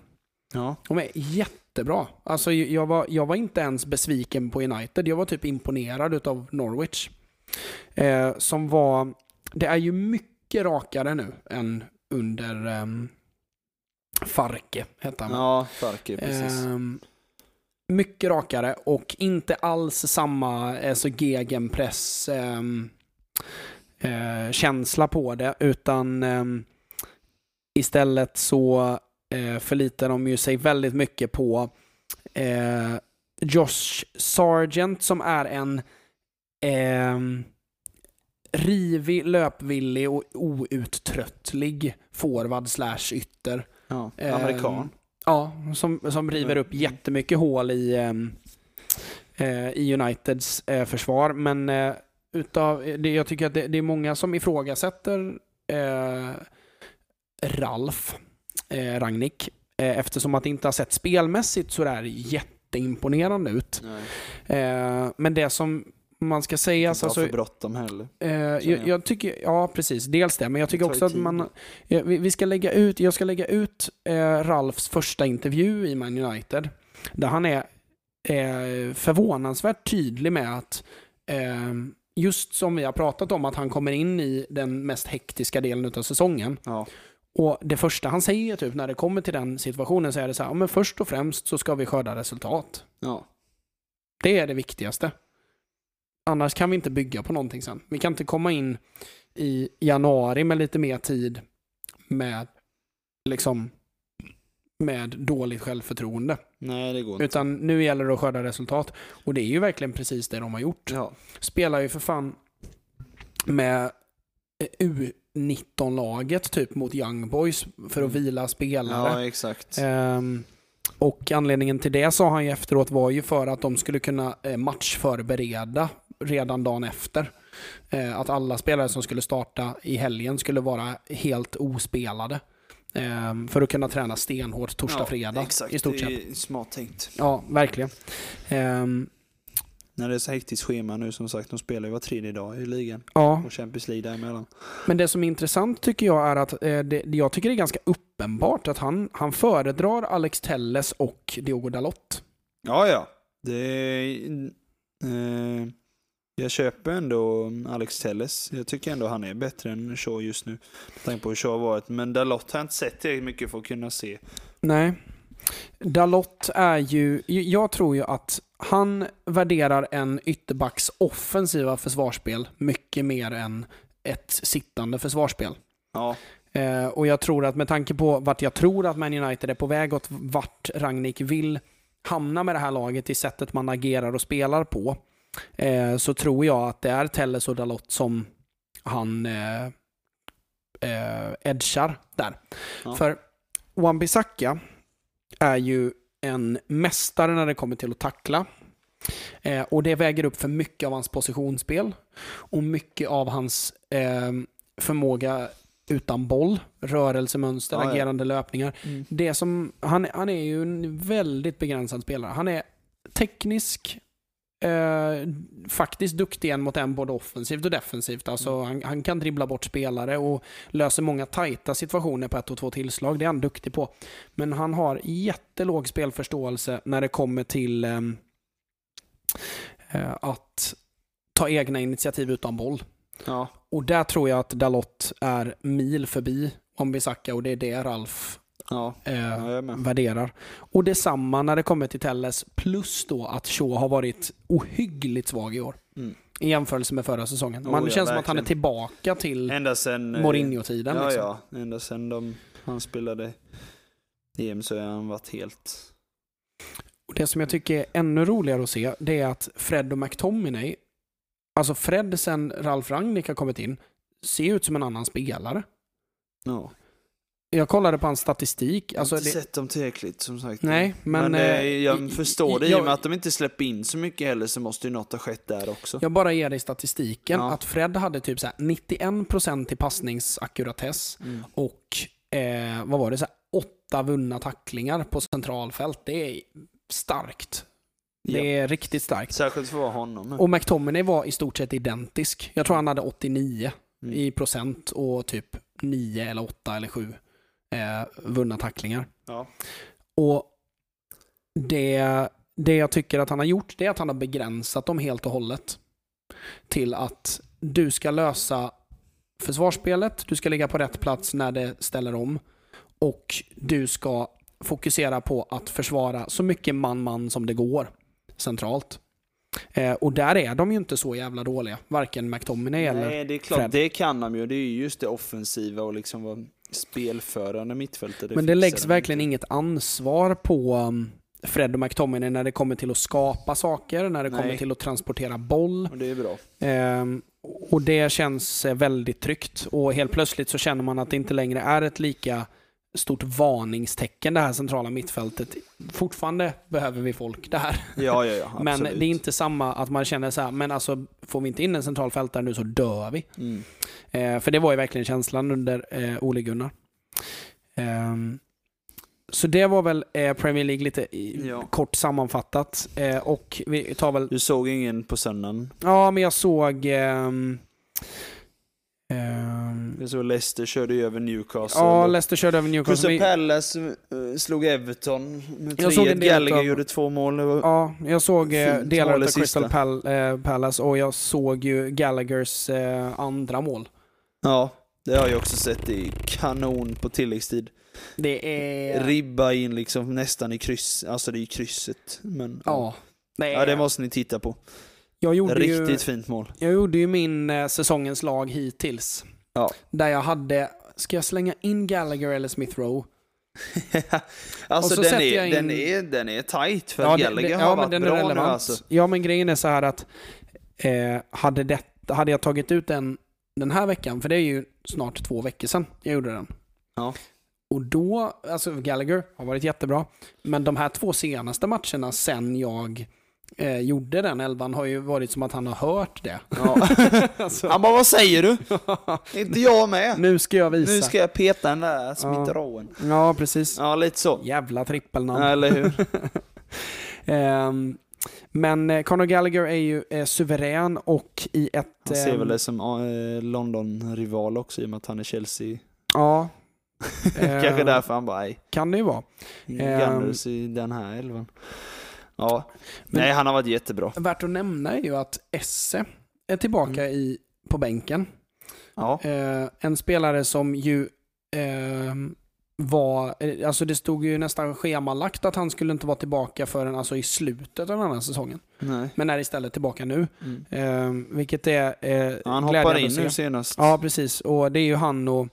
Ja. De är jättebra. Alltså, jag, var, jag var inte ens besviken på United, jag var typ imponerad utav Norwich. Eh, som var... Det är ju mycket rakare nu än under um, Farke, hette han. Ja, Farke, precis. Ehm, mycket rakare och inte alls samma alltså, gegenpress ehm, eh, känsla på det utan ehm, istället så eh, förlitar de ju sig väldigt mycket på eh, Josh Sargent som är en ehm, rivig, löpvillig och outtröttlig forward slash ytter. Ja. Ehm, Amerikan. Ja, som, som river upp Mm. jättemycket hål i, ehm, eh, i Uniteds eh, försvar. Men eh, utav, det, jag tycker att det, det är många som ifrågasätter eh, Ralf eh, Rangnick. Eh, eftersom att det inte har sett spelmässigt så där jätteimponerande ut. Eh, men det som man ska säga... inte ha Alltså, för bråttom heller. Eh, jag, jag. tycker, ja precis, dels det, men jag tycker också att man, ja, vi, vi ska lägga ut, jag ska lägga ut eh, Ralfs första intervju i Man United, där han är eh, förvånansvärt tydlig med att eh, just som vi har pratat om, att han kommer in i den mest hektiska delen av säsongen. Ja. Och det första han säger typ när det kommer till den situationen så är det så här, men först och främst så ska vi skörda resultat. Ja. Det är det viktigaste. Annars kan vi inte bygga på någonting sen. Vi kan inte komma in i januari med lite mer tid med liksom med dåligt självförtroende. Nej, det går inte. Utan nu gäller det att skörda resultat. Och det är ju verkligen precis det de har gjort. Ja. Spelar ju för fan med eh, U19-laget typ mot Young Boys för att Mm. vila spelare. ja, exakt. Ehm, och anledningen till det sa han ju efteråt var ju för att de skulle kunna eh, matchförbereda redan dagen efter. Eh, att alla spelare som skulle starta i helgen skulle vara helt ospelade. Ehm, för att kunna träna stenhårt torsdag, ja, fredag exakt. i stort sett. smart tänkt. Ja, verkligen. Ehm, När det är så hektiskt schema nu som sagt, de spelar ju var tredje dag i ligan. ja, Och Champions League däremellan. men det som är intressant tycker jag är att eh, det, jag tycker det är ganska uppenbart att han, han föredrar Alex Telles och Diogo Dalot. Ja, ja. Det är, eh, jag köper ändå Alex Telles. Jag tycker ändå han är bättre än Shaw just nu. Med tanke på hur Shaw har varit. Men Dalot har jag inte sett tillräckligt mycket för att kunna se. Nej. Dalot är ju, jag tror ju att han värderar en ytterbacks offensiva försvarsspel mycket mer än ett sittande försvarsspel. Ja, Eh, och jag tror att med tanke på vart jag tror att Man United är på väg och vart Rangnick vill hamna med det här laget i sättet man agerar och spelar på, eh, så tror jag att det är Telles och Dalot som han eh, eh, edgar där. Ja. För Wan-Bissaka är ju en mästare när det kommer till att tackla. Eh, och det väger upp för mycket av hans positionsspel och mycket av hans eh, förmåga utan boll, rörelsemönster, Ja, ja. agerande löpningar. Mm. Det som, han, han är ju en väldigt begränsad spelare. Han är teknisk, eh, faktiskt duktig en mot en både offensivt och defensivt. Alltså, Mm. han, han kan dribbla bort spelare och löser många tajta situationer på ett och två tillslag. Det är han duktig på. Men han har jättelåg spelförståelse när det kommer till ehm, eh, att ta egna initiativ utan boll. ja. Och där tror jag att Dalot är mil förbi Wan-Bissaka och det är det Ralf ja. eh, värderar. Och detsamma när det kommer till Telles, plus då att Shaw har varit ohyggligt svag i år. Mm. I jämförelse med förra säsongen. Oh, Man ja, känns som att han är verkligen. tillbaka till eh, Mourinho-tiden. Ja, liksom. ja. Ända sen de, han spelade EM så har han varit helt... Och Det som jag tycker är ännu roligare att se, det är att Fred och McTominay, alltså Fred sen Ralf Rangnick har kommit in, ser ut som en annan spelare. Ja. Jag kollade på hans statistik. Jag Alltså har inte det, sett dem tillräckligt som sagt. nej, men... Men, eh, eh, jag i- förstår det, i- och med att de inte släpper in så mycket heller så måste ju något ha skett där också. Jag bara ger dig statistiken Ja. att Fred hade typ så här 91% i passningsakkuratess Mm. och eh, vad var det, så åtta vunna tacklingar på centralfält. Det är starkt. Det Ja. är riktigt starkt. Särskilt för att vara honom. Och McTominay var i stort sett identisk. Jag tror han hade 89 Mm. i procent och typ 9 eller 8 eller 7 eh, vunna tacklingar. Ja. Och det, det jag tycker att han har gjort, det är att han har begränsat dem helt och hållet. Till att du ska lösa försvarsspelet, du ska ligga på rätt plats när det ställer om och du ska fokusera på att försvara så mycket man-man som det går centralt. Eh, och där är de ju inte så jävla dåliga, varken McTominay eller... Nej, det är klart, Fred. det kan de ju. Det är ju just det offensiva och liksom vara spelförande mittfältet. Men det läggs verkligen inget ansvar på um, Fred och McTominay när det kommer till att skapa saker, när det kommer Nej. till att transportera boll. Och det är bra. Ehm, och det känns eh, väldigt tryggt. Och helt plötsligt så känner man att det inte längre är ett lika stort varningstecken det här centrala mittfältet. Fortfarande behöver vi folk där. Ja, ja, ja. Men det är inte samma att man känner så här, men alltså får vi inte in en centralfältare nu så dör vi. Mm. Eh, för det var ju verkligen känslan under eh, Ole Gunnar. Ehm, så det var väl eh, Premier League lite i, Ja. kort sammanfattat. Eh, och vi tar väl... Du såg ingen på söndagen? Ja, men jag såg... ehm, ehm, Jag såg Leicester körde ju över Newcastle. ja, Leicester körde över Newcastle. Crystal Palace eh, slog Everton med Jag såg 3-1. en del Gallagher gjorde två mål. Det Ja, jag såg eh, delar av det Crystal. Pal- eh, Palace och jag såg ju Gallaghers andra mål. Ja, det har jag också sett. Det är kanon på tilläggstid. Det är... Ribba in liksom nästan i kryss. Alltså det är krysset. Men, Ja. Nej, ja, det måste ni titta på. Jag gjorde Riktigt ju... fint mål. Jag gjorde ju min eh, säsongens lag hittills. Ja. Där jag hade, ska jag slänga in Gallagher eller Smith Rowe? alltså den är, in- den, är, den är tight för Ja, det- Gallagher det- har ja, men varit den är bra nu alltså. Ja, men grejen är så här att eh, hade, det, hade jag tagit ut den den här veckan, för det är ju snart två veckor sedan jag gjorde den. Ja. Och då, alltså Gallagher har varit jättebra, men de här två senaste matcherna sen jag eh, gjorde den elvan har ju varit som att han har hört det. Ja. alltså, Han bara, vad säger du? Inte jag med. nu ska jag visa. Nu ska jag peta den där smitteraen. Ja, precis. Ja, lite så. Jävla trippelnamn. Eller hur? Ehm, men eh, Conor Gallagher är ju eh, suverän och i ett... Han ser ehm, väl det som eh, London-rival också i och med att han är Chelsea. Ja. Kanske Ehm, därför han bara, nej, Kan det ju vara. Ehm. Gunners i den här elvan. Ja, nej han har varit jättebra. Värt att nämna är ju att Esse är tillbaka Mm. i, på bänken. Ja, Eh, en spelare som ju ehm, var, eh, alltså det stod ju nästan schemalagt att han skulle inte vara tillbaka förrän alltså i slutet av den här säsongen. nej. Men är istället tillbaka nu. Mm. Ehm, vilket är eh, han hoppar in nu senast. Ja, precis. Och det är ju han och...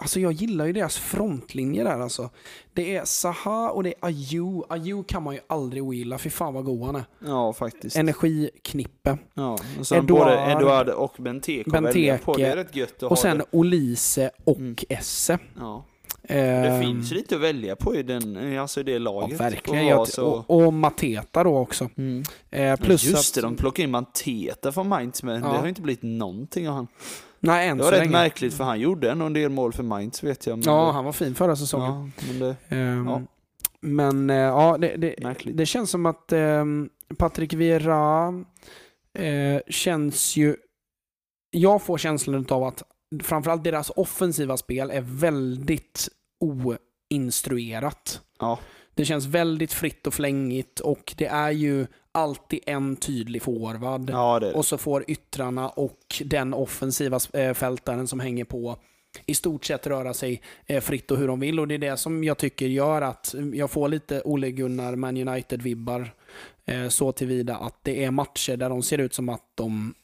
Alltså jag gillar ju deras frontlinje där alltså. Det är Saha och det är Ayew. Ayew kan man ju aldrig ogilla. Fy fan vad god han är. Ja, faktiskt. Energiknippe. Ja, och sen Eduard- både Eduard och Benteke på. Det är rätt gött att Och sen det. Olise och Mm. Esse. Ja. Ehm, Det finns lite att välja på i, den, alltså i det Ja, laget. verkligen. Och så... och, och Mateta då också. Mm. Eh, plus Just det, att... de plockade in Manteta från Mainz men Ja. det har inte blivit någonting av han. Nej, än Det var rätt länge. märkligt för han gjorde ändå en del mål för Mainz vet jag. Ja, det, han var fin förra säsongen. ja, men det, Ehm, Ja. Men eh, ja, det, det, det känns som att eh, Patrik Vieira eh, känns ju... Jag får känslan av att framförallt deras offensiva spel är väldigt oinstruerat. ja. Det känns väldigt fritt och flängigt och det är ju alltid en tydlig forward. ja, det det. Och så får yttrarna och den offensiva eh, fältaren som hänger på i stort sett röra sig eh, fritt och hur de vill. Och det är det som jag tycker gör att jag får lite Ole Gunnar Man United-vibbar. Eh, så tillvida att det är matcher där de ser ut som att de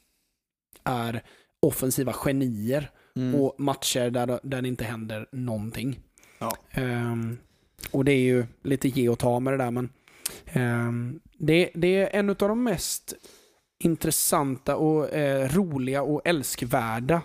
är offensiva genier. Mm. Och matcher där, där det inte händer någonting. Ja. Ehm, och det är ju lite ge och ta med det där. Men ehm, det, det är en av de mest intressanta och eh, roliga och älskvärda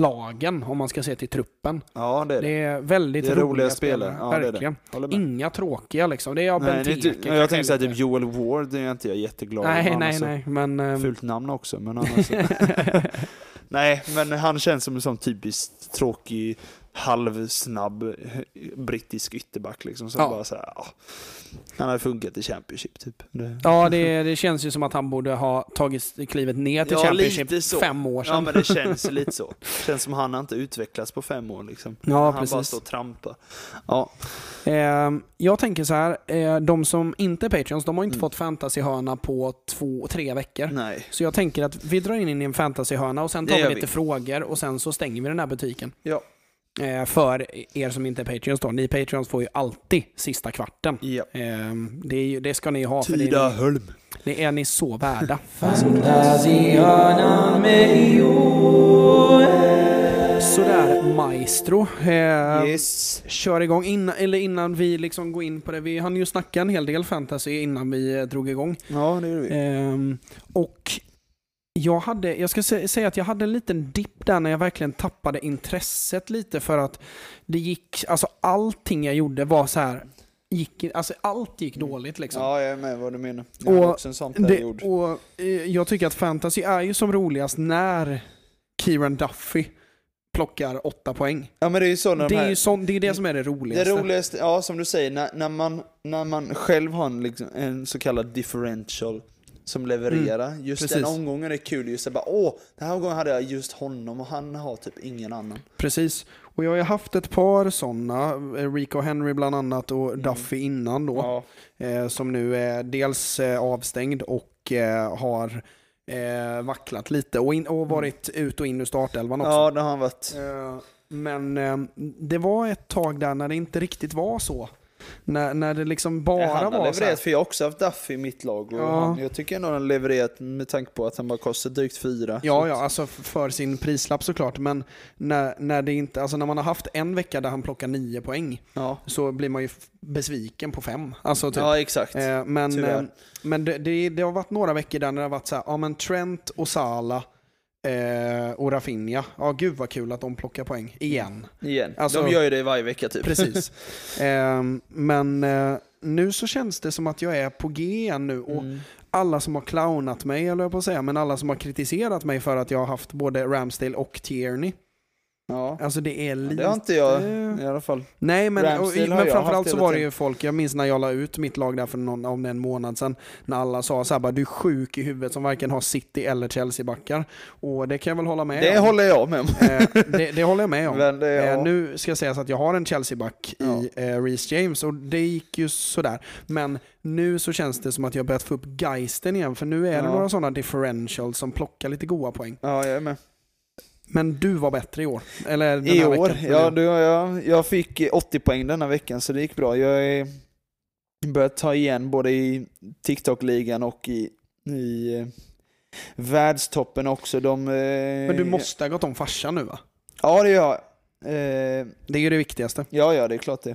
lagen om man ska se till truppen. ja, det är det. Det är väldigt Det är roliga, roliga spelare. Ja, verkligen. Inga tråkiga liksom. Det är jag Nej, Benteke. jag tänkte säga typ Joel Ward, det är inte jag jätteglad. Nej, nej, nej. Men... ehm, Fult namn också, men annars... nej, men han känns som en sån typiskt tråkig, halvsnabb eh, brittisk ytterback liksom. Som Ja. bara så här, ja. Han hade funkat i Championship typ. Det... Ja, det, det känns ju som att han borde ha tagit klivet ner till Ja, Championship så. fem år sedan. Ja men det känns lite så. känns som han har inte utvecklats på fem år liksom. Ja, han bara precis. står och trampar. Ja, Eh, jag tänker så här, eh, de som inte är Patreons, de har inte Mm. fått fantasyhörna på två, tre veckor. nej. Så jag tänker att vi drar in i en fantasyhörna och sen Det tar vi lite vi. frågor och sen så stänger vi den här butiken. Ja. Eh, för er som inte är Patreons då. Ni Patreons får ju alltid sista kvarten. Ja. Eh, det, är ju, det ska ni ha, för det är, det är ni så värda. Sådär, Maestro. Eh, Yes. kör igång. Innan, eller innan vi liksom går in på det. Vi hann ju snacka en hel del fantasy innan vi eh, drog igång. Ja, det gjorde vi. Ehm, och jag, hade, jag ska sä- säga att jag hade en liten dipp där när jag verkligen tappade intresset lite för att det gick, alltså allting jag gjorde var så här, gick, alltså allt gick dåligt liksom. Ja, jag är med vad du menar. Jag Och också en sån Det, och eh, jag tycker att fantasy är ju som roligast när Kieran Duffy plockar åtta poäng. Ja men det är ju så när de Det är här... ju sån, det, är det som är det Det roligaste. roligaste, ja som du säger, när, när, man, när man själv har en, liksom, en så kallad differential som levererar. just Mm, precis. den omgången är kul, just det bara åh, den här omgången hade jag just honom och han har typ ingen annan. Precis. Och jag har haft ett par sådana, Rico Henry bland annat och Duffy innan då. Ja, eh, som nu är dels eh, avstängd och eh, har eh, vacklat lite och, in, och varit ut och in ur startelvan också. ja det har han varit. Eh, men eh, det var ett tag där när det inte riktigt var så. När, när det liksom bara han har var så här, levererat, för jag har också haft Duffy i mitt lag. Och Ja. han, jag tycker ändå han levererat med tanke på att han bara kostar drygt fyra. Ja, ja, alltså för sin prislapp såklart. Men när, när, det inte, alltså när man har haft en vecka där han plockar nio poäng ja. så blir man ju besviken på fem. Alltså typ. ja, exakt. Eh, men Tyvärr. eh, men det, det, det har varit några veckor där när det har varit så här, ja men Trent och Sala eh, och Rafinha, ja gud vad kul att de plockar poäng igen. Igen. alltså- De gör ju det varje vecka typ. Precis. eh, men eh, nu så känns det som att jag är på G igen nu och Mm. alla som har clownat mig, eller jag på att säga, men alla som har kritiserat mig för att jag har haft både Ramsdale och Tierney. Ja. Alltså det är lite... Det har inte jag i alla fall. Nej, men, och, men framförallt så var det ju folk, jag minns när jag la ut mitt lag där för någon, om en månad sedan, när alla sa så här bara, du är sjuk i huvudet som varken har City eller Chelsea-backar. Och det kan jag väl hålla med Det om. håller jag med om. Eh, det, det håller jag med om. Men det, ja. Eh, nu ska jag säga så att jag har en Chelsea-back i eh, Reece James och det gick ju sådär. Men nu så känns det som att jag börjat få upp geisten igen för nu är det Ja. några sådana differentials som plockar lite goda poäng. ja, jag är med. Men du var bättre i år. Eller I år? veckan. Ja, du, jag, jag fick 80 poäng denna veckan så det gick bra. Jag är börjat ta igen både i TikTok-ligan och i, i eh, världstoppen också. De, eh, Men du måste ha gått om farsan nu va? Ja, det gör jag. Eh, Det är ju det viktigaste. ja, ja, det är klart det.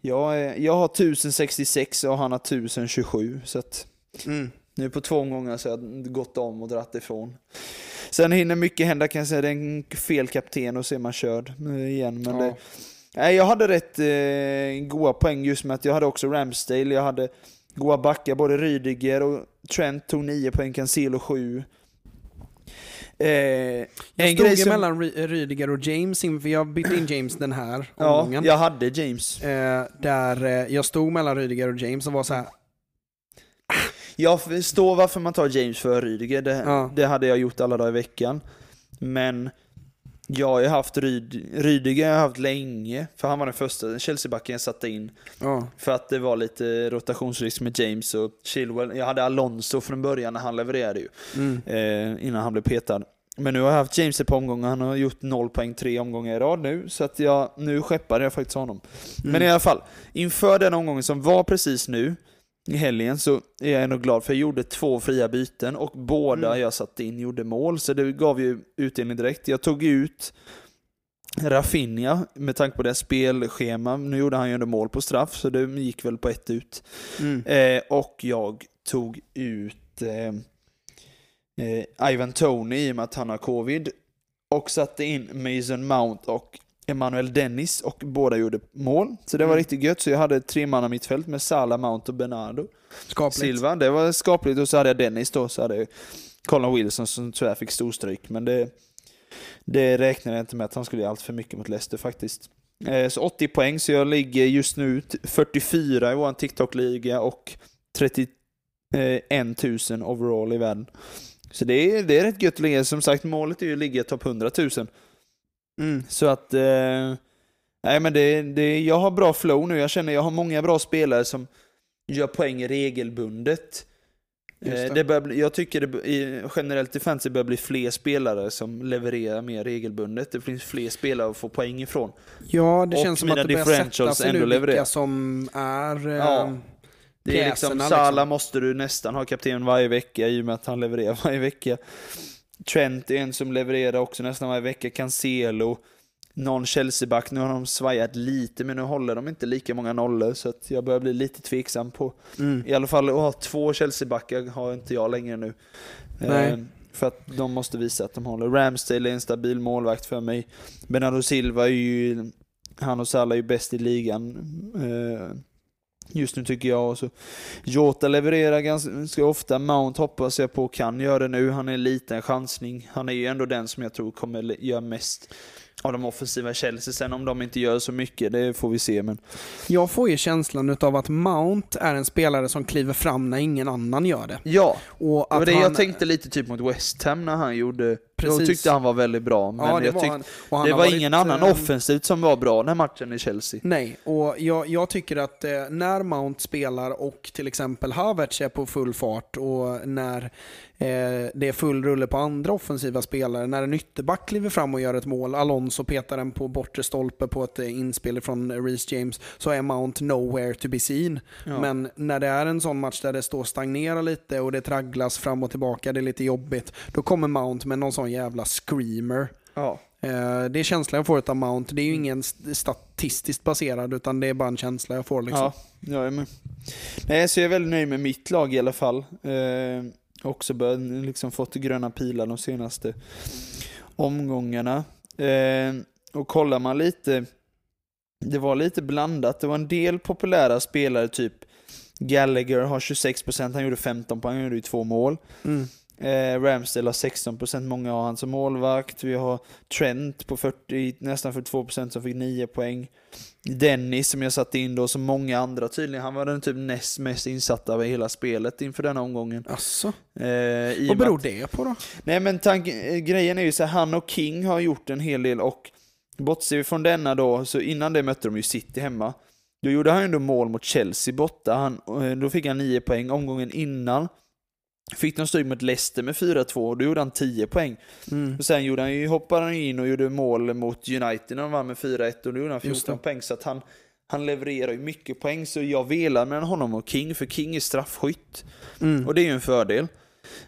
Jag, eh, jag har 1066 och han har 1027. Så att Mm. Nu på två gånger så har jag gått om och dratt ifrån. Sen hinner mycket hända kan jag säga. Det är en fel kapten och så är man körd eh, igen. Men Ja. det, nej, jag hade rätt eh, goda poäng just med att jag hade också Ramsdale. Jag hade goda backar. Både Rydiger och Trent tog 9 poäng, Cancelo 7. Eh, Jag en stod som- mellan Ry- Rydiger och James, för jag bytte in James den här Ja, omgången. jag hade James. Eh, där eh, jag stod mellan Rydiger och James och var så här. Jag förstår varför man tar James för Rydiger. Det, Ja. det hade jag gjort alla dagar i veckan. Men jag har ju haft Ryd, Rydiger har jag haft länge, för han var den första Chelsea-backen jag satte in. Ja. För att det var lite rotationsrisk med James och Chilwell. Jag hade Alonso från början när han levererade ju, Mm. eh, innan han blev petad. Men nu har jag haft James ett par omgångar, han har gjort 0 poäng tre omgångar i rad nu, så att jag, nu skeppade jag faktiskt honom. Men Mm. i alla fall, inför den omgången som var precis nu, i helgen, så är jag ändå glad för jag gjorde två fria byten och båda Mm. jag satte in gjorde mål, så det gav ju utdelning direkt. Jag tog ut Rafinha med tanke på det spelschema. Nu gjorde han ju ändå mål på straff, så det gick väl på ett ut. Mm. Eh, och jag tog ut eh, eh, Ivan Tony i och med att han har covid. Och satte in Mason Mount och Emmanuel Dennis och båda gjorde mål. Så det var Mm. riktigt gött. Så jag hade tre man mittfält med Salah, Mount och Bernardo Skapligt. Silva. Det var skapligt. Och så hade jag Dennis då, så hade jag Colin Wilson som tyvärr fick storstryk. Men det, det räknade jag inte med att han skulle göra allt för mycket mot Leicester faktiskt. Eh, Så 80 poäng, så jag ligger just nu t- 44 i vår TikTok-liga och 31 000 overall i världen. Så det är, det är rätt gött att ligga. Som sagt, målet är ju att ligga topp 100 000. Mm. Så att... Eh, nej men det, det, jag har bra flow nu. Jag känner jag har många bra spelare som gör poäng regelbundet. Eh, det. det bli, jag tycker det, generellt i fantasy börjar bli fler spelare som levererar mer regelbundet. Det finns fler spelare att få poäng ifrån. Ja, det Och känns som att det börjar sätta sig nu levererar. vilka som är eh, Ja, Det är liksom, Salah liksom. måste du nästan ha kapten varje vecka i och med att han levererar varje vecka. Trent är en som levererar också nästan varje vecka. Cancelo. Någon Chelsea-back. Nu har de svajat lite, men nu håller de inte lika många nollor. Så att jag börjar bli lite tveksam på Mm. i alla fall att ha två Chelsea-backar har inte jag längre nu. Eh, för att de måste visa att de håller. Ramsdale är en stabil målvakt för mig. Bernardo Silva är ju, han och Salah är ju bäst i ligan. Eh, just nu tycker jag. Och så Jota levererar ganska ofta. Mount hoppas jag på kan göra det nu. Han är en liten chansning. Han är ju ändå den som jag tror kommer göra mest av de offensiva Chelsea. Sen om de inte gör så mycket, det får vi se. Men Jag får ju känslan av att Mount är en spelare som kliver fram när ingen annan gör det. ja, Och Det var att det han, jag tänkte lite typ mot West Ham när han gjorde... Precis. Jag tyckte han var väldigt bra, men ja, det jag var tyckte, han. Han det var varit, ingen annan eh, offensivt som var bra den matchen i Chelsea. Nej, och jag, jag tycker att eh, när Mount spelar och till exempel Havertz är på full fart och när eh, det är full rulle på andra offensiva spelare, när en ytterback kliver fram och gör ett mål, Alonso petar den på bortre stolpe på ett eh, inspel från Reece James så är Mount nowhere to be seen. Ja. Men när det är en sån match där det står och stagnerar lite och det tragglas fram och tillbaka, det är lite jobbigt, då kommer Mount med någon sån jävla screamer. Ja. Eh, Det är känslan jag får av Mount. Det är ju ingen st- statistiskt baserad utan det är bara en känsla jag får. Liksom. Ja, jag är med. Nej, så jag är väldigt nöjd med mitt lag i alla fall. Eh, också börjat liksom fått gröna pilar de senaste omgångarna. Eh, och kollar man lite, det var lite blandat. Det var en del populära spelare, typ Gallagher har 26%, han gjorde 15 poäng, han gjorde ju två mål. Mm. Eh, Ramsdale har 16%, många har han som målvakt. Vi har Trent på 40, nästan 42% som fick 9 poäng. Dennis som jag satte in då, som många andra tydligen. Han var den typ näst mest insatta av hela spelet inför denna omgången. Asså? Eh, Vad beror det på då? Nej men tanken, eh, grejen är ju så här, han och King har gjort en hel del och bortser vi från denna då, så innan det mötte de ju City hemma. Då gjorde han ju ändå mål mot Chelsea borta, han, eh, då fick han 9 poäng. Omgången innan fick de stryk mot Leicester med 4-2 och då gjorde han 10 poäng. Mm. Och sen gjorde han ju, hoppade han in och gjorde mål mot United när de vann med 4-1 och då gjorde han Just 14 poäng. Så att han, han levererar ju mycket poäng, så jag velar mellan honom och King, för King är straffskytt. Mm. Och det är ju en fördel.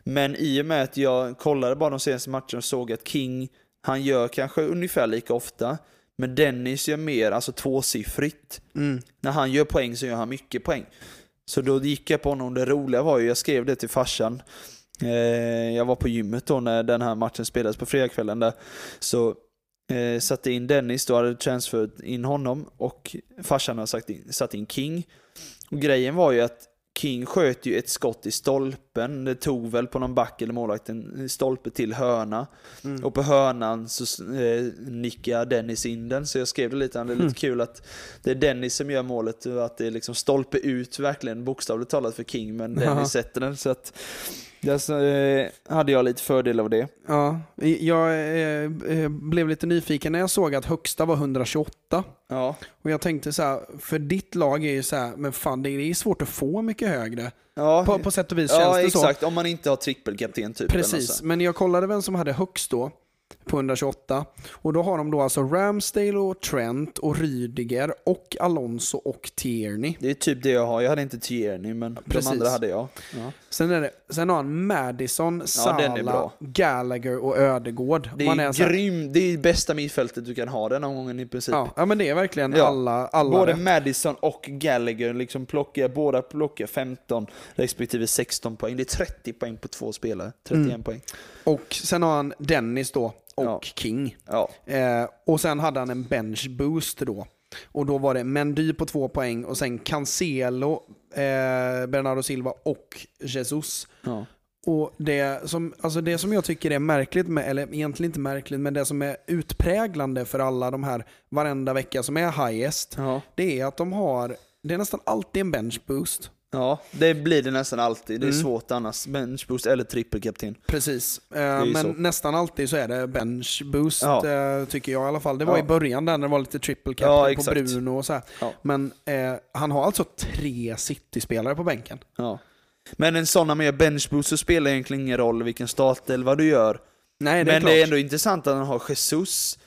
Men i och med att jag kollade bara de senaste matcherna och såg att King, han gör kanske ungefär lika ofta. Men Dennis gör mer, alltså tvåsiffrigt. Mm. När han gör poäng så gör han mycket poäng. Så då gick jag på honom. Det roliga var ju, jag skrev det till farsan. Eh, jag var på gymmet då när den här matchen spelades på fredagskvällen där. Så eh, satte in Dennis, då hade transferat in honom och farsan hade satt in, satt in King. Och grejen var ju att King sköt ju ett skott i stolpen. Det tog väl på någon back eller målvakt en stolpe till hörna. Mm. Och på hörnan så eh, nickar Dennis in den. Så jag skrev det lite, det är lite Mm. kul att det är Dennis som gör målet och att det är liksom stolpe ut verkligen bokstavligt talat för King. Men. Dennis sätter den. Så att där eh, hade jag lite fördel av det. Ja, jag eh, eh, blev lite nyfiken när jag såg att högsta var 128. Ja, Och jag tänkte så här, för ditt lag är ju så här, men fan det är svårt att få mycket högre. Ja, På, på sätt och vis känns ja det så. exakt. Om man inte har trippelkapten typ. Precis, men jag kollade vem som hade högst då på 128. Och då har de då alltså Ramsdale och Trent och Rydiger och Alonso och Tierney. Det är typ det jag har. Jag hade inte Tierney, men Precis. de andra hade jag. Ja. Sen, är det, sen har han Madison, är Salah, bra. Gallagher och Ödegård. Det Man är, så här- grym, det är bästa mittfältet du kan ha den omgången i princip. Ja, ja, men det är verkligen Ja. alla, alla Både rätt. Madison och Gallagher liksom plockar, båda plockar 15 respektive 16 poäng. Det är 30 poäng på två spelare. 31 Mm. poäng. Och sen har han Dennis då och Ja. King. Ja. Eh, och sen hade han en bench boost då. Och då var det Mendy på två poäng och sen Cancelo, eh, Bernardo Silva och Jesus. ja. Och det som, alltså det som jag tycker är märkligt, med, eller egentligen inte märkligt, men det som är utpräglande för alla de här varenda vecka som är highest, Ja. det är att de har, det är nästan alltid en bench boost. Ja, det blir det nästan alltid. Det är Mm. svårt annars. Benchboost eller trippelkapten. Precis, eh, men så. nästan alltid så är det bench boost Ja. eh, tycker jag i alla fall. Det var Ja. i början där när det var lite triple Ja, på. Bruno och så. Men eh, han har alltså tre City-spelare på bänken. Men en sån med benchboost så spelar egentligen ingen roll vilken startelva du gör. Nej, det Men klart. det är ändå intressant att han har Jesus.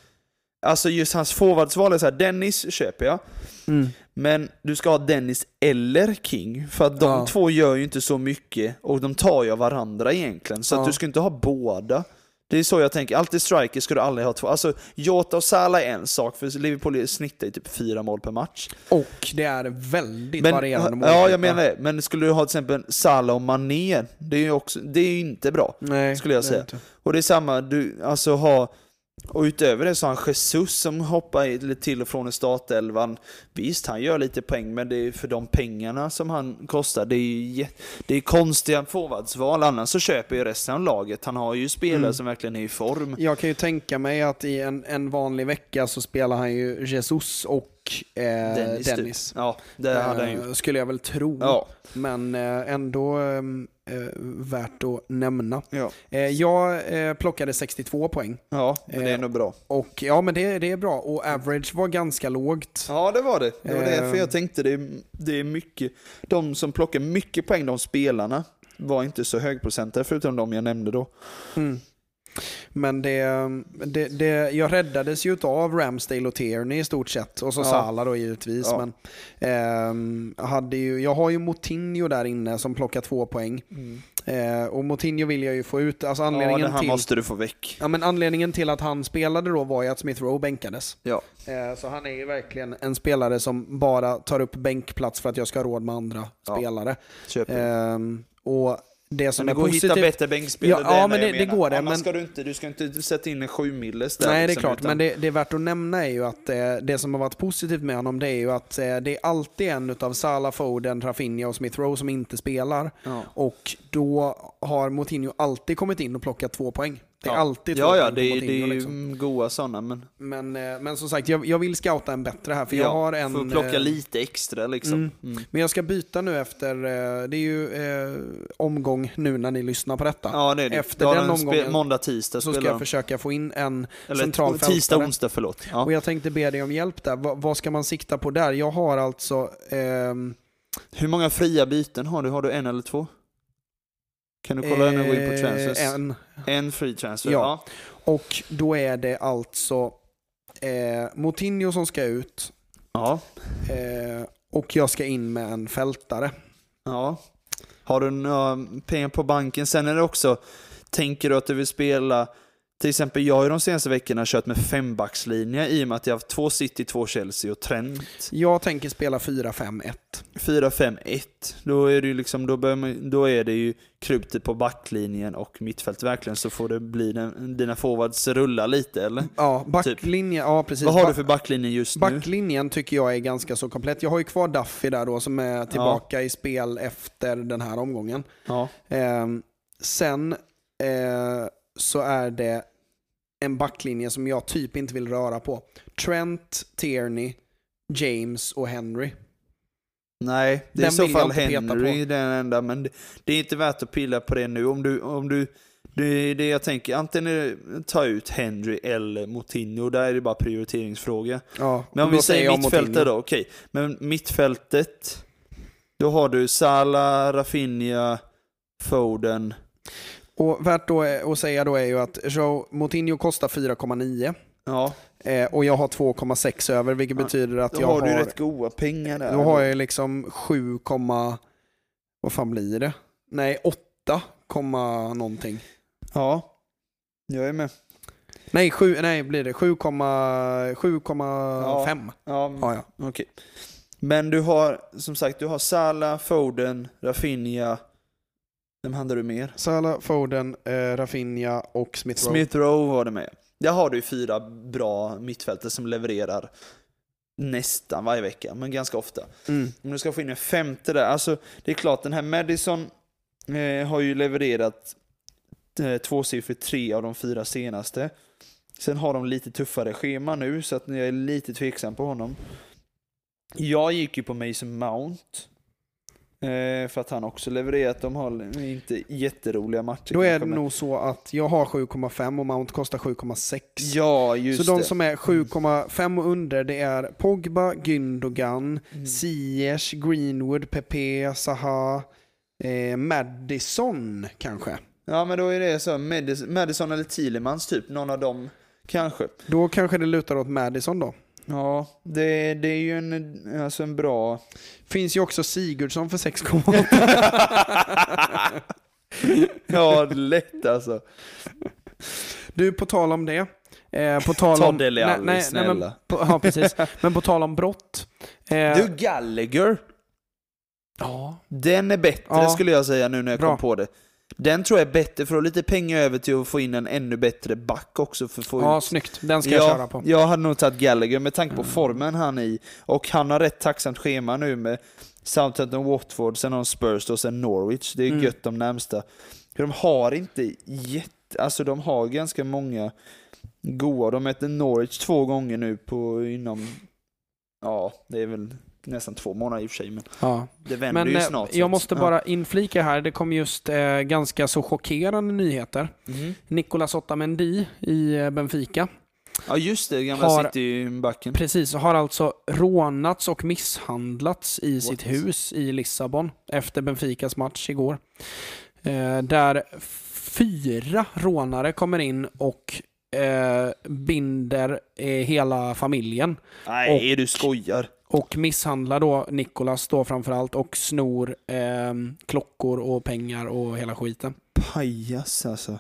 Alltså just hans forwardsval är så här, Dennis köper jag. Mm. Men du ska ha Dennis eller King, för att de Ja. två gör ju inte så mycket och de tar ju varandra egentligen. Så Ja. att du ska inte ha båda. Det är så jag tänker, alltid striker ska du aldrig ha två. Alltså Jota och Salah är en sak, för Liverpool snittar ju typ fyra mål per match. Och det är väldigt Men, varierande ja, målskyttar. jag menar det. Men skulle du ha till exempel Salah och Mané, det är ju också, det är inte bra. Nej, skulle jag det säga. inte. Och det är samma, du, alltså ha och utöver det så har han Jesus som hoppar till och från i startelvan. Visst, han gör lite poäng, men det är för de pengarna som han kostar. Det är, ju det är konstiga forwardsval. Annars så köper ju resten av laget. Han har ju spelare Mm. som verkligen är i form. Jag kan ju tänka mig att i en, en vanlig vecka så spelar han ju Jesus och eh, Dennis. Dennis. Typ. Ja, det hade han ju. Eh, Skulle jag väl tro. Ja, Men eh, ändå eh, eh, värt att nämna. ja. Eh, jag eh, plockade 62 poäng. ja men det är Eh, nog bra. Och ja, men det, det är bra. Och average var ganska lågt. Ja, det var det. Det var Eh. därför jag tänkte det, det är mycket. De som plockar mycket poäng, de spelarna, var inte så högprocentare förutom de jag nämnde då. Mm. Men det, det, det, jag räddades ju av Ramsdale och Tierney i stort sett. Och så Ja. Salah då givetvis. Ja. Men, ehm, hade ju, jag har ju Moutinho där inne som plockar två poäng. Eh, och Moutinho vill jag ju få ut. Alltså Ja, anledningen, det här till, måste du få väck. ja, men anledningen till att han spelade då var ju att Smith Rowe bänkades. Ja. Eh, så han är ju verkligen en spelare som bara tar upp bänkplats för att jag ska ha råd med andra Ja. spelare. Köp det. Ehm, och det som Men det är går att hitta positivt... bättre bänkspelare. Ja, ja, men det- det går det, Annars men- ska du inte, du ska inte sätta in en sju milles där. Nej, det är liksom, klart. utan- Men det, det är värt att nämna är ju att eh, det som har varit positivt med honom det är ju att eh, det är alltid en utav Salah, Foden, Rafinha och Smith Rowe som inte spelar. Ja. Och då har Moutinho alltid kommit in och plockat två poäng. Det är Ja. alltid Ja, ja, det, är- det är ju liksom. goa sådana, men men, eh, men som sagt, jag, jag vill scouta en bättre här. För jag ja, har en... får plocka eh, lite extra liksom. mm. Mm. Men jag ska byta nu efter, eh, det är ju eh, omgång nu när ni lyssnar på detta. Ja, det är det. Efter den de spe- omgången Måndag, tisdag så ska jag försöka få in en Eller central tisdag, onsdag, förlåt. Ja. Och jag tänkte be dig om hjälp där. Va, vad ska man sikta på där? Jag har alltså... ehm, Hur många fria byten har du? Har du en eller två? Kan du kolla när du går in på eh, transfers? En. En free transfer? Ja. Och då är det alltså eh, Moutinho som ska ut. Ja. Eh, och jag ska in med en fältare. ja. Har du några pengar på banken? Sen är det också, tänker du att du vill spela till exempel, jag har ju de senaste veckorna kört med fembackslinje i och med att jag har haft två City, två Chelsea och Trent. Jag tänker spela 4-5-1. 4-5-1. Då är det ju liksom, då, bör man, då är det ju krutet på backlinjen och mittfält verkligen så får det bli den, dina forwards rulla lite eller? Ja, backlinje, ja precis. Vad har du för backlinje just nu? Backlinjen tycker jag är ganska så komplett. Jag har ju kvar Duffy där då som är tillbaka i spel efter den här omgången. Ja. Ehm, sen eh, så är det en backlinje som jag typ inte vill röra på. Trent, Tierney, James och Henry. Nej, det är i så fall Henry den enda, men det, det är inte värt att pilla på det nu. Om du, om du, det är det jag tänker, antingen ta ut Henry eller Moutinho, där är det bara prioriteringsfråga. Ja, Men om vi säger mittfältet då, okej. Men mittfältet, då har du Salah, Rafinha, Foden. Och värt då att säga då är ju att Joe Moutinho kostar 4,9 Ja, eh, och jag har 2,6 över vilket Ja, betyder att då jag har har, du rätt goda pengar där. då har jag liksom 7, vad fan blir det? Nej, 8, komma någonting. Ja, jag är med. Nej, 7, nej blir det 7,5. Ja, Ja, ja. okej. Men du har, som sagt, du har Salah, Foden, Rafinha. Vem hade du mer? Salah, Foden, eh, Rafinha och Smith Rowe. Smith Rowe var det med. Där har du ju fyra bra mittfältare som levererar nästan varje vecka, men ganska ofta. Mm. Om du ska få in en femte där, alltså det är klart den här Madison eh, har ju levererat eh, tvåsiffrigt tre av de fyra senaste. Sen har de lite tuffare schema nu, så att jag är lite tveksam på honom. Jag gick ju på Mason Mount. Eh, för att han också levererat. De har inte jätteroliga matcher. Då är det men- nog så att jag har 7,5 och Mount kostar 7,6. Ja, just Så de det. som är 7,5 och under det är Pogba, Gündogan, Mm. Ziyech, Greenwood, Pepe, Zaha, eh, Madison kanske. Ja, men då är det så. Madis- Madison eller Thielemans typ. Någon av dem kanske. Då kanske det lutar åt Madison då. Ja, det, det är ju en, alltså en bra... Finns ju också Sigurdsson för 6,8. ja, lätt alltså. Du, på tal om det. Eh, på tal Ta om... Dele Alli, men, snälla. på, ja, precis. Men på tal om brott. Eh, Du, Gallagher. ja. Den är bättre Ja. skulle jag säga nu när jag Bra. kom på det. Den tror jag är bättre för att ha lite pengar över till att få in en ännu bättre back också för få ja, ut snyggt. Den ska jag köra på. Jag hade nog tagit Gallagher med tanke på Mm. formen han är i. Och han har rätt tacksamt schema nu med Southampton, Watford, sen har de Spurs och sen Norwich. Det är Mm. gött de närmsta. För de har inte jätte... Alltså de har ganska många goa. De möter Norwich två gånger nu på inom... Ja, det är väl nästan två månader i och för sig, men Ja. det vänder Men ju eh, snart. jag att- måste ja. bara inflika här, det kom just eh, ganska så chockerande nyheter. Mhm. Nicolas Otamendi i eh, Benfica Ja, just det. Gamla Har- City-backen. precis har alltså rånats och misshandlats i sitt What? hus i Lissabon efter Benficas match igår. Eh, där fyra rånare kommer in och eh, binder eh, hela familjen. Nej, du skojar. Och misshandlar då Nikolas då framförallt och snor eh, klockor och pengar och hela skiten. Pajas alltså.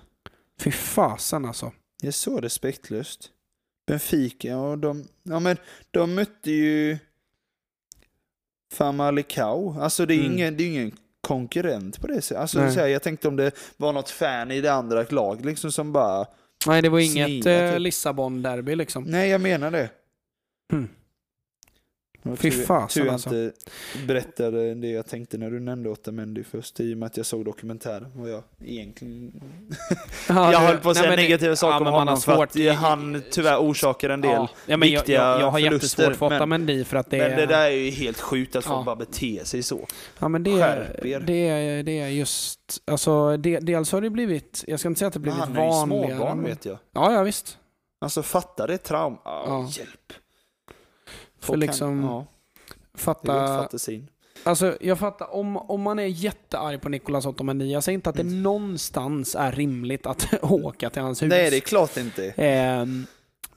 Fy fasen alltså. Det är så respektlöst. Benfica, och de, ja men de mötte ju Famalicão. Alltså det är ju Mm. ingen, det är ju ingen konkurrent på det sättet. Alltså, här, jag tänkte om det var något fan i det andra laget liksom som bara, Nej, det var inget eh, typ. Lissabon-derby liksom. nej jag menar det. Mm. Fy fasen, Tur jag alltså. inte berättade det jag tänkte när du nämnde Otamendi först i och med att jag såg dokumentären och jag egentligen Ja, jag höll på att säga men negativa saker ja, om men honom för att i- han tyvärr orsakar en del. Ja, ja, men jag, viktiga jag, jag har förluster, jättesvårt för men- Otamendi för att det Men är... det där är ju helt sjukt att folk Ja. bara beter sig så. Ja men det, er. det, är, det är just, alltså det, dels har det blivit, jag ska inte säga att det Men blivit han är ju vanligare. småbarn men- vet jag. Ja, ja visst. Alltså fatta det trauma. Ja. Ja. Hjälp. För liksom, kan, ja, fatta, alltså jag fattar, om, om man är jättearg på Nicolas Otamendi, jag säger inte att det Mm. någonstans är rimligt att åka till hans hus. Nej det är klart inte. Ehm,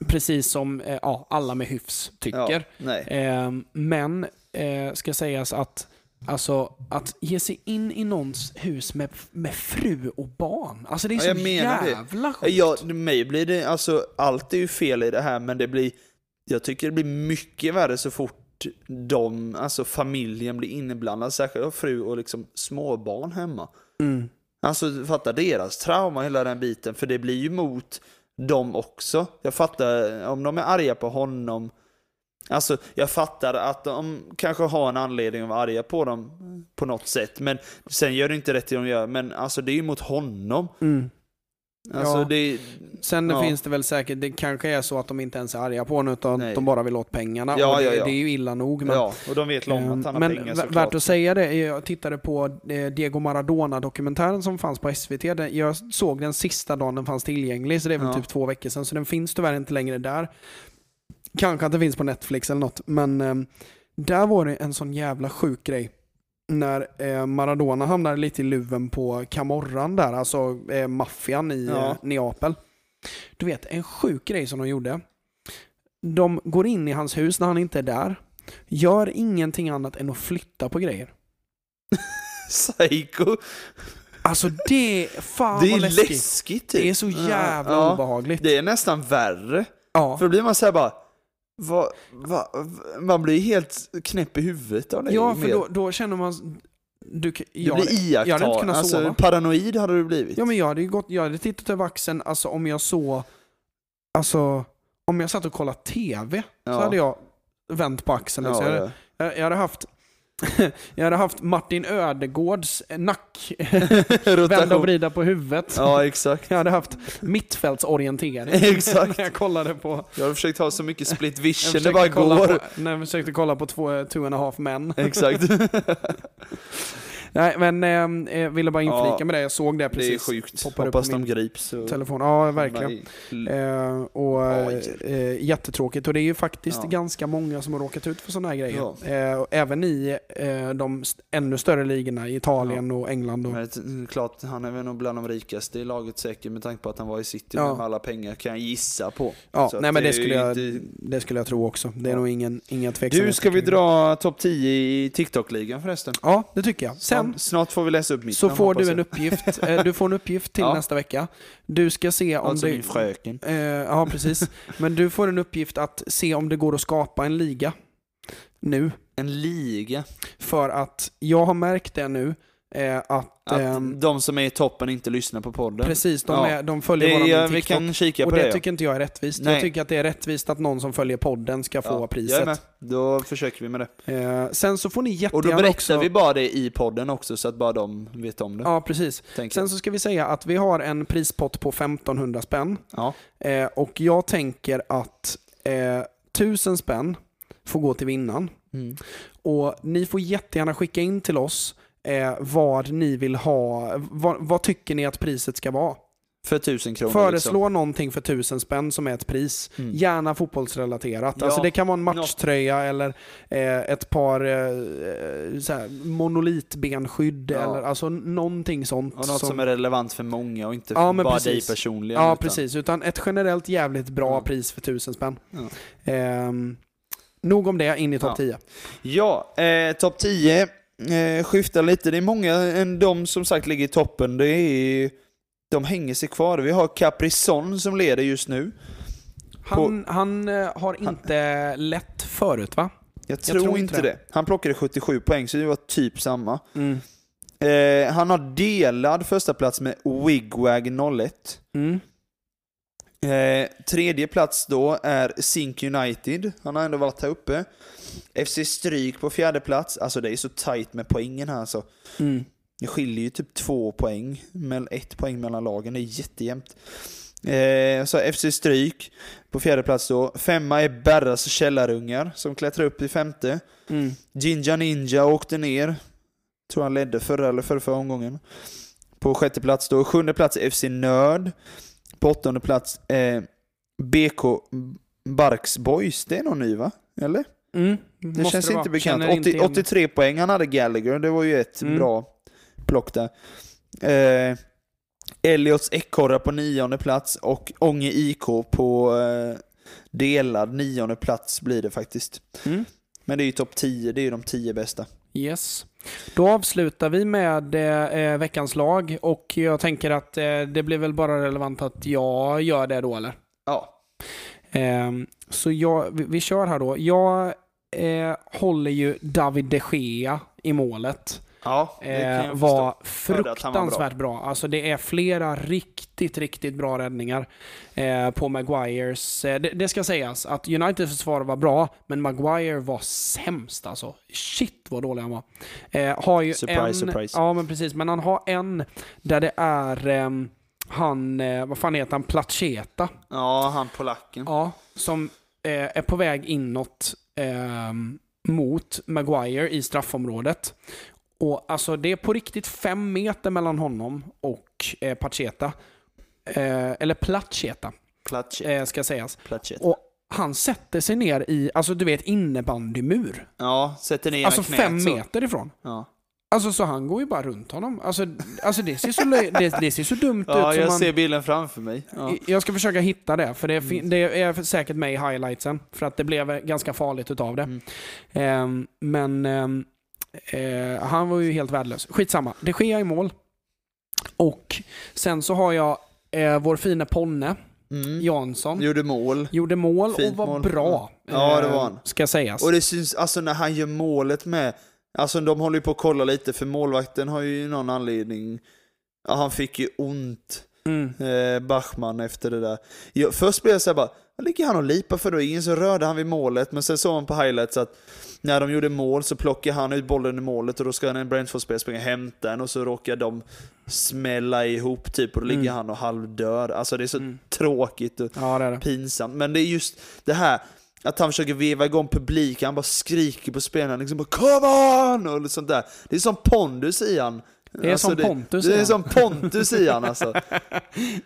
precis som eh, ja, alla med hyfs tycker. Ja. Ehm, men eh, ska sägas att Alltså att ge sig in i någons hus med, med fru och barn. Alltså det är Ja, så menar det. jävla sjukt. Ja, mig blir det, alltså allt är ju fel i det här men det blir, jag tycker det blir mycket värre så fort de, alltså familjen blir inblandad, särskilt fru och liksom småbarn hemma. Mm. Alltså fatta deras trauma, hela den biten, för det blir ju mot dem också. Jag fattar, om de är arga på honom, alltså jag fattar att de kanske har en anledning att vara arga på dem på något sätt, men sen gör det inte rätt det de gör, men alltså det är ju mot honom. Mm. Alltså Ja. det, Sen Ja. finns det väl säkert, det kanske är så att de inte ens är arga på honom utan Nej. de bara vill åt pengarna. Ja, det, ja, ja. det är ju illa nog. Men, ja, och de vet Ehm, att han har men pengar såklart. värt att säga det, jag tittade på eh, Diego Maradona-dokumentären som fanns på SVT. Jag såg den sista dagen den fanns tillgänglig, så det är väl typ två veckor sedan. Så den finns tyvärr inte längre där. Kanske att den finns på Netflix eller något, men eh, där var det en sån jävla sjuk grej. När eh, Maradona hamnade lite i luven på Camorran där, alltså eh, maffian i Ja. eh, Neapel. Du vet, en sjuk grej som de gjorde. De går in i hans hus när han inte är där. Gör ingenting annat än att flytta på grejer. Psycho! Alltså det, fan det är läskigt. läskigt typ. Det är så jävla Ja, obehagligt. Det är nästan värre. ja. För då blir man såhär bara, vad, vad, man blir helt knäpp i huvudet av det. ja, för då, då känner man... Du, kan- du jag, blir jag hade inte iakttagen. kunnat Alltså, sova. paranoid hade du blivit. Ja, men jag hade ju gått, jag hade tittat över axeln, alltså om jag såg... Alltså, om jag satt och kollade TV så Ja. hade jag vänt på axeln. så ja, jag, ja. jag, jag hade haft... jag hade haft Martin Ödegårds nack, vända och vrida på huvudet. Ja, exakt. Jag hade haft mittfältsorientering. Exakt. när jag kollade på... Jag har försökt ha så mycket split vision det bara går. På, när jag försökte kolla på två, two and a half men. Exakt. Nej, men eh, jag ville bara inflika Ja, med det. Jag såg det Det är precis. sjukt. Poppar upp Hoppas de grips. Och Telefon. Ja, verkligen. Eh, och, eh, jättetråkigt. Och det är ju faktiskt Ja. ganska många som har råkat ut för sådana här grejer. Ja. Eh, och även i eh, de ännu större ligorna i Italien och England. Och, Men det klart, han är väl nog bland de rikaste i laget säkert med tanke på att han var i City med alla pengar kan jag gissa på. ja, Så nej, men det, är skulle jag, inte- det skulle jag tro också. Det är nog ingen, inga tveksamheter. Du, ska vi det. dra topp 10 i TikTok-ligan förresten? Ja, det tycker jag. Sen Ja, Snart får vi läsa upp mitt så namn, får du en uppgift. Eh, Du får en uppgift till Ja. nästa vecka. Du ska se om Alltså det... min fröken. Eh, ja, precis. Men du får en uppgift att se om det går att skapa en liga nu. En liga. För att jag har märkt det nu att... Att ehm, de som är i toppen inte lyssnar på podden. precis, de, Ja. är, de följer Det våran är, vi TikTok. kan kika och på det det. ja. tycker inte jag är rättvist. Nej. Jag tycker att det är rättvist att någon som följer podden ska få Ja, Jag är priset. med. Då försöker vi med det. Eh, sen så får ni Och då jättegärna berättar också... vi bara det i podden också så att bara de vet om det. Ja, precis. tänker Sen jag. så ska vi säga att vi har en prispott på 1500 spänn. Ja. Eh, och jag tänker att eh, 1000 spänn får gå till vinnaren. Mm. Och ni får jättegärna skicka in till oss eh, vad ni vill ha. Vad, vad tycker ni att priset ska vara? För tusen kronor Föreslå liksom. någonting för tusen spänn som är ett pris. Mm. Gärna fotbollsrelaterat. Ja. Alltså det kan vara en matchtröja eller eh, ett par eh, eh, här, monolitbenskydd Ja. eller alltså någonting sånt. Och något som, är relevant för många och inte Ja, bara precis. dig personligen. Ja, utan- precis. Utan ett generellt jävligt bra Ja. pris för tusen spänn. Ehm, nog om det, in i topp Ja. 10. Ja, eh, topp 10 eh, skiftar lite. Det är många än de som sagt ligger i toppen. Det är, de hänger sig kvar. Vi har Caprison som leder just nu. Han, han eh, har inte lätt förut va? Jag tror, tror inte inte det. det. Han plockade 77 poäng, så det var typ samma. Mm. Eh, han har delad första plats med Wigwag 01. Mm. Eh, tredje plats då är Sink United. Han har ändå varit här uppe. FC Stryk på fjärde plats. Alltså det är så tight med poängen här alltså. Mm. Det skiljer ju typ två poäng, men ett poäng mellan lagen. Det är jättejämnt. Eh, så FC Stryk på fjärde plats då. Femma är Berras källarungar som klättrar upp i femte. Mm. Jinja Ninja åkte ner. Tror han ledde förra eller förra, förra omgången. På sjätte plats då. Sjunde plats FC Nörd. På åttonde plats eh, BK Barks Boys. Det är någon ny va? Eller? Mm. Det Måste känns vara. inte bekant. Känner inte 80, igen. 83 poäng han hade Gallagher. Det var ju ett Mm. bra plock där. Eh, Elliots ekorrar på nionde plats och Ånge IK på eh, delad nionde plats blir det faktiskt. Mm. Men det är ju topp 10, det är ju de 10 bästa. Yes. Då avslutar vi med eh, veckans lag och jag tänker att eh, det blir väl bara relevant att jag gör det då eller? Ja. Ehm, så jag, vi, vi kör här då. Jag eh, håller ju David de Gea i målet. Ja, det Eh, var förstå. Han var bra. fruktansvärt bra. Alltså det är flera riktigt, riktigt bra räddningar eh, på Maguires. Eh, det, det ska sägas att Uniteds försvar var bra, men Maguire var sämst alltså. Shit vad dålig han var. Eh, har ju Surprise, en, surprise. Ja, men precis. Men han har en där det är ehm, han, eh, vad fan heter han, Placheta. Ja, han polacken. Ja, som eh, är på väg inåt ehm, mot Maguire i straffområdet. Och alltså det är på riktigt fem meter mellan honom och eh, Pacheta. Eh, eller Placheta, Platchet. eh, ska sägas. Platchet. Och han sätter sig ner i, alltså du vet innebandymur. Ja, sätter ner Alltså knät fem så. meter ifrån. Ja, Alltså så han går ju bara runt honom. Alltså, alltså det, ser så, det, det ser så dumt ja ut. som jag man, ser bilden framför mig. Ja. Jag ska försöka hitta det, för det, Mm. det är säkert med i highlightsen. För att det blev ganska farligt utav det. Mm. Ehm, men ehm, eh, han var ju helt värdelös. Skitsamma. Det sker i mål. Och sen så har jag eh, vår fina Ponne, Mm. Jansson. Gjorde mål. Gjorde mål och Fint var mål. bra. Ja, det eh, var han. Ska sägas. Och det syns, alltså när han gör målet med, alltså de håller ju på att kolla lite för målvakten har ju någon anledning, ja han fick ju ont, Mm. eh, Bachmann efter det där. Jag, först blev jag såhär bara, ligger han och lipar för då? Ingen så rörde han vid målet, men sen såg man på highlights att när de gjorde mål så plockade han ut bollen i målet och då ska en Brentford-spelare springa och hämta den och så råkar de smälla ihop typ och då ligger Mm. han och halvdör. Alltså det är så Mm. tråkigt. Och, Ja, det det. pinsamt. Men det är just det här att han försöker veva igång publiken, han bara skriker på spelarna liksom bara 'Come on!' och sånt där. Det är som pondus i han. Det är som Pontus i Det är som Pontus i han alltså.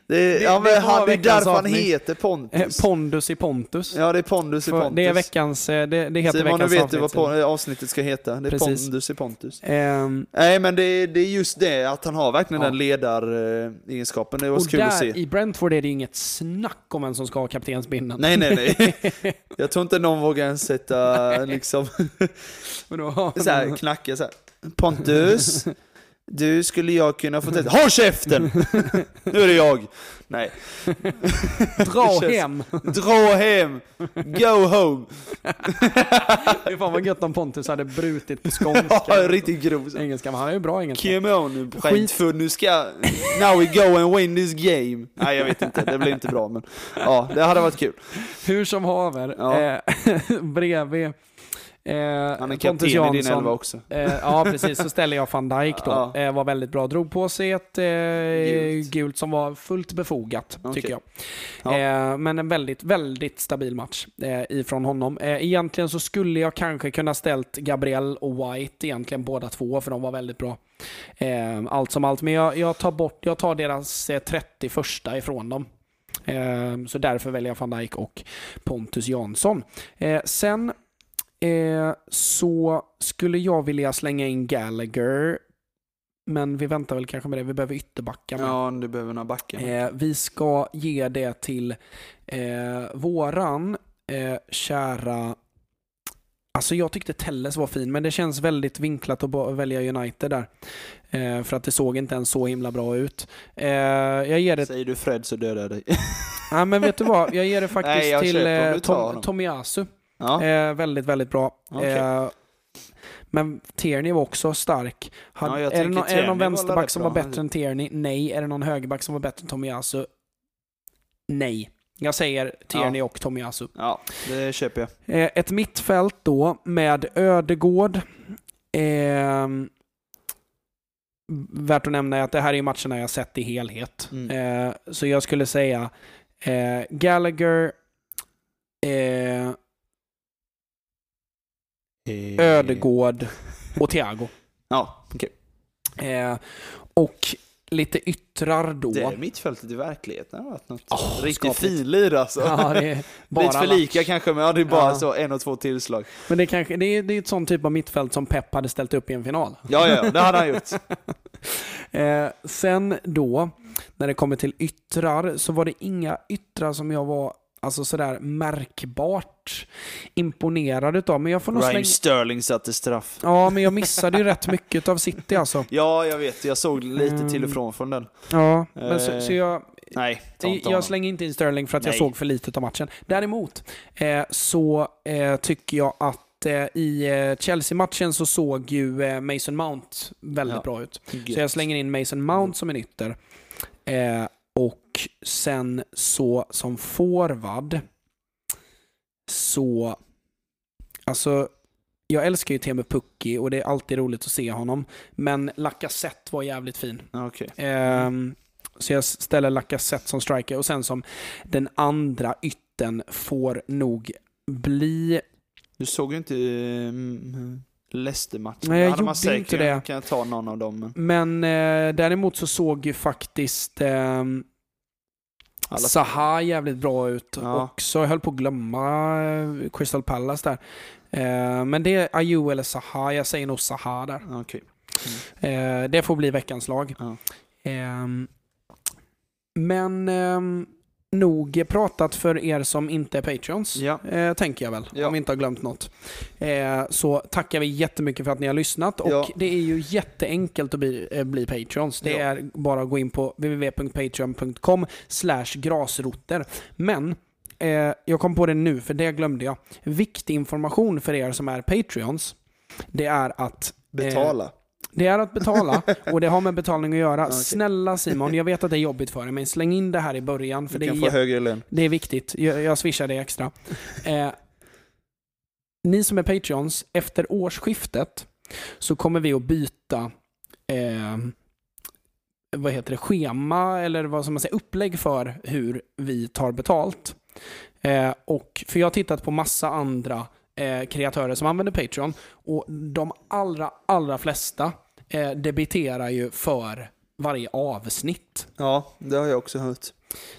Det är, ja, det men var han, det är därför han avsnitt. heter Eh, Pontus. Pondus i Pontus. Ja, det är Pondus i Pontus. Det är veckans, eh, det, det heter Simon, nu veckans vet du vad avsnitt. avsnittet ska heta. Det är Precis. Pondus i Pontus. Ehm, Nej, men det är, det är just det, att han har verkligen Ja. den ledaregenskapen. Det var och kul att där se. i Brentford är det inget snack om vem som ska ha kaptensbindeln. Nej, nej, nej. Jag tror inte någon vågar ens sätta liksom Men så här, knacka så här. Pontus, du skulle jag kunna få testa. Håll käften! Nu är det jag. Nej. Dra Det känns- hem! Dra hem! Go home! Fy fan vad gött om Pontus hade brutit på skånska. Ja, riktigt grov. engelska, men han är ju bra engelska. Come on nu skitfull, nu ska... Now we go and win this game. Nej jag vet inte, det blir inte bra men... Ja, det hade varit kul. Hur som haver, Ja. eh, bredvid Han är kapten i din elva också. Eh, ja, precis. Så ställer jag van Dijk då. Ja. Eh, var väldigt bra. Drog på sig ett eh, Gult. gult. som var fullt befogat, Okej. tycker jag. Ja. Eh, men en väldigt, väldigt stabil match eh, ifrån honom. Eh, egentligen så skulle jag kanske kunna ställt Gabriel och White egentligen båda två, för de var väldigt bra. Eh, allt som allt. Men jag, jag, tar bort, jag tar deras eh, 31 ifrån dem. Eh, så därför väljer jag van Dijk och Pontus Jansson. Eh, sen eh, så skulle jag vilja slänga in Gallagher. Men vi väntar väl kanske med det. Vi behöver ytterbackar med. Ja, du behöver några backar. Eh, vi ska ge det till eh, våran eh, kära... Alltså jag tyckte Telles var fin, men det känns väldigt vinklat att välja United där. Eh, för att det såg inte ens så himla bra ut. Eh, jag ger det... Säger du Fred så dödar jag dig. Ja, men vet du vad? Jag ger det faktiskt Nej, till eh, Tom. Tomiyasu. Ja, Eh, väldigt, väldigt bra. Okej. Eh, men Tierney var också stark. Hade, Ja, är, det någon, är det någon vänsterback som var bättre än Tierney? Nej. Är det någon högerback som var bättre än Tomiyasu? Nej. Jag säger Tierney och Tomiyasu. ja, det köper jag. Eh, ett mittfält då med Ödegård. Eh, värt att nämna är att det här är matcherna jag sett i helhet. Mm. Eh, så jag skulle säga eh, Gallagher, eh, Ödegård och Thiago. Ja, okej. Eh, och lite yttrar då. Det är mittfältet i verkligheten har varit något Åh, riktigt finlir alltså. Ja, Lite för lika kanske, men ja, det är bara Ja. så en och två tillslag. Men det, kanske, det, är, det är ett sånt typ av mittfält som Pep hade ställt upp i en final. Ja, ja, det hade han gjort. Eh, sen då, när det kommer till yttrar, så var det inga yttrar som jag var alltså sådär märkbart imponerad utav. Men jag får nog Raheem slänga... Sterling satte straff. Ja, men jag missade ju rätt mycket av City alltså. Ja, jag vet. Jag såg lite till och Mm. från från den. Ja, men så, Eh, så jag, Nej, jag slänger inte in Sterling för att jag Nej. såg för lite av matchen. Däremot eh, så eh, tycker jag att eh, i eh, Chelsea-matchen så såg ju eh, Mason Mount väldigt Ja. bra ut. Gött. Så jag slänger in Mason Mount som en ytter. Eh, och sen så som forward så... Alltså, jag älskar ju Teemu Pukki och det är alltid roligt att se honom. Men Lacazette var jävligt fin. Okej. Ehm, så jag ställer Lacazette som striker och sen som den andra ytten får nog bli... Du såg ju inte mm, Leicester-matchen. Nej, jag Hade man säkert inte kunnat- det. Kan jag ta någon av dem, men... Eh, däremot så såg ju faktiskt Alla- Zaha jävligt bra ut Ja. också. Jag höll på att glömma eh, Crystal Palace där. Eh, men det är Ayew eller Zaha. Jag säger nog Zaha där. Ja, Okej. Eh, det får bli veckans lag. Ja. Ehm, men ehm, nog pratat för er som inte är Patreons. Ja. Eh, tänker jag väl, Ja. om vi inte har glömt något. Eh, så tackar vi jättemycket för att ni har lyssnat. Och Ja. det är ju jätteenkelt att bli, eh, bli Patreons. Det är bara att gå in på www.patreon.com slash grasroter. Men eh, jag kom på det nu, för det glömde jag. Viktig information för er som är Patreons, det är att Betala. Det är att betala och det har med betalning att göra. Okej. Snälla Simon, jag vet att det är jobbigt för dig, men släng in det här i början för du det är, kan få högre lön. det är viktigt. Jag, jag swishar det extra. Eh, ni som är Patreons, efter årsskiftet så kommer vi att byta eh, vad heter det, schema eller vad som man säger, upplägg för hur vi tar betalt. Eh, och, för jag har tittat på massa andra eh, kreatörer som använder Patreon och de allra, allra flesta eh, debiterar ju för varje avsnitt. Ja, det har jag också hört.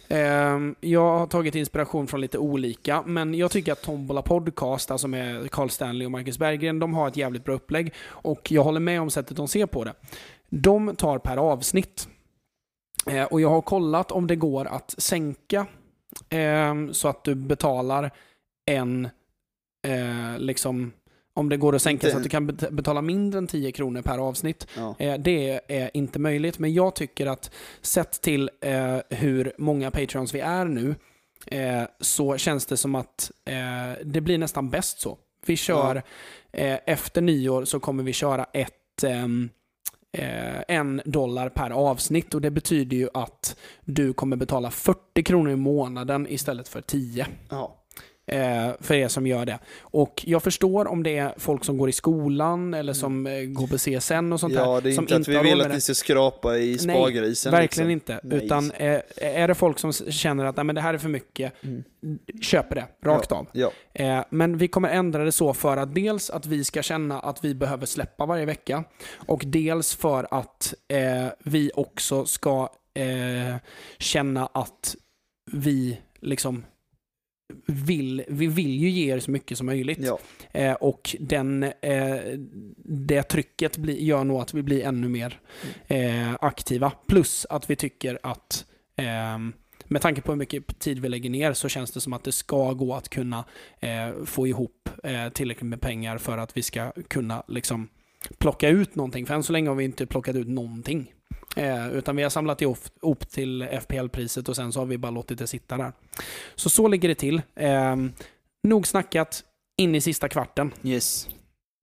Ehm, Jag har tagit inspiration från lite olika, men jag tycker att Tombola Podcast, alltså med Carl Stanley och Marcus Berggren, de har ett jävligt bra upplägg. Och jag håller med om sättet de ser på det. De tar per avsnitt. Eh, Och jag har kollat om det går att sänka ehm, så att du betalar en, eh, liksom, om det går att sänka Inte- så att du kan bet- betala mindre än 10 kronor per avsnitt. Ja. Eh, Det är inte möjligt, men jag tycker att sett till eh, hur många Patreons vi är nu, eh, så känns det som att eh, det blir nästan bäst så. Vi kör, eh, efter nyår så kommer vi köra ett ehm, eh, en dollar per avsnitt och det betyder ju att du kommer betala 40 kronor i månaden istället för 10. Ja. Eh, för er som gör det. Och jag förstår om det är folk som går i skolan eller som eh, går på CSN och sånt där. Mm. Ja, det är inte att vi vill att ni ska skrapa i spargrisen. Verkligen liksom. inte. Nej. Utan eh, är det folk som känner att Nej, men det här är för mycket, Mm. köper det rakt av. Ja, men vi kommer ändra det så för att dels att vi ska känna att vi behöver släppa varje vecka och dels för att vi också ska känna att vi liksom vill, vi vill ju ge er så mycket som möjligt. ja. Eh, och den, eh, det trycket blir, gör nog att vi blir ännu mer eh, aktiva. Plus att vi tycker att ehm, med tanke på hur mycket tid vi lägger ner så känns det som att det ska gå att kunna eh, få ihop eh, tillräckligt med pengar för att vi ska kunna liksom, plocka ut någonting. För än så länge har vi inte plockat ut någonting. Eh, utan vi har samlat ihop, ihop till FPL-priset och sen så har vi bara låtit det sitta där. Så så ligger det till. Eh, nog snackat, in i sista kvarten. Yes.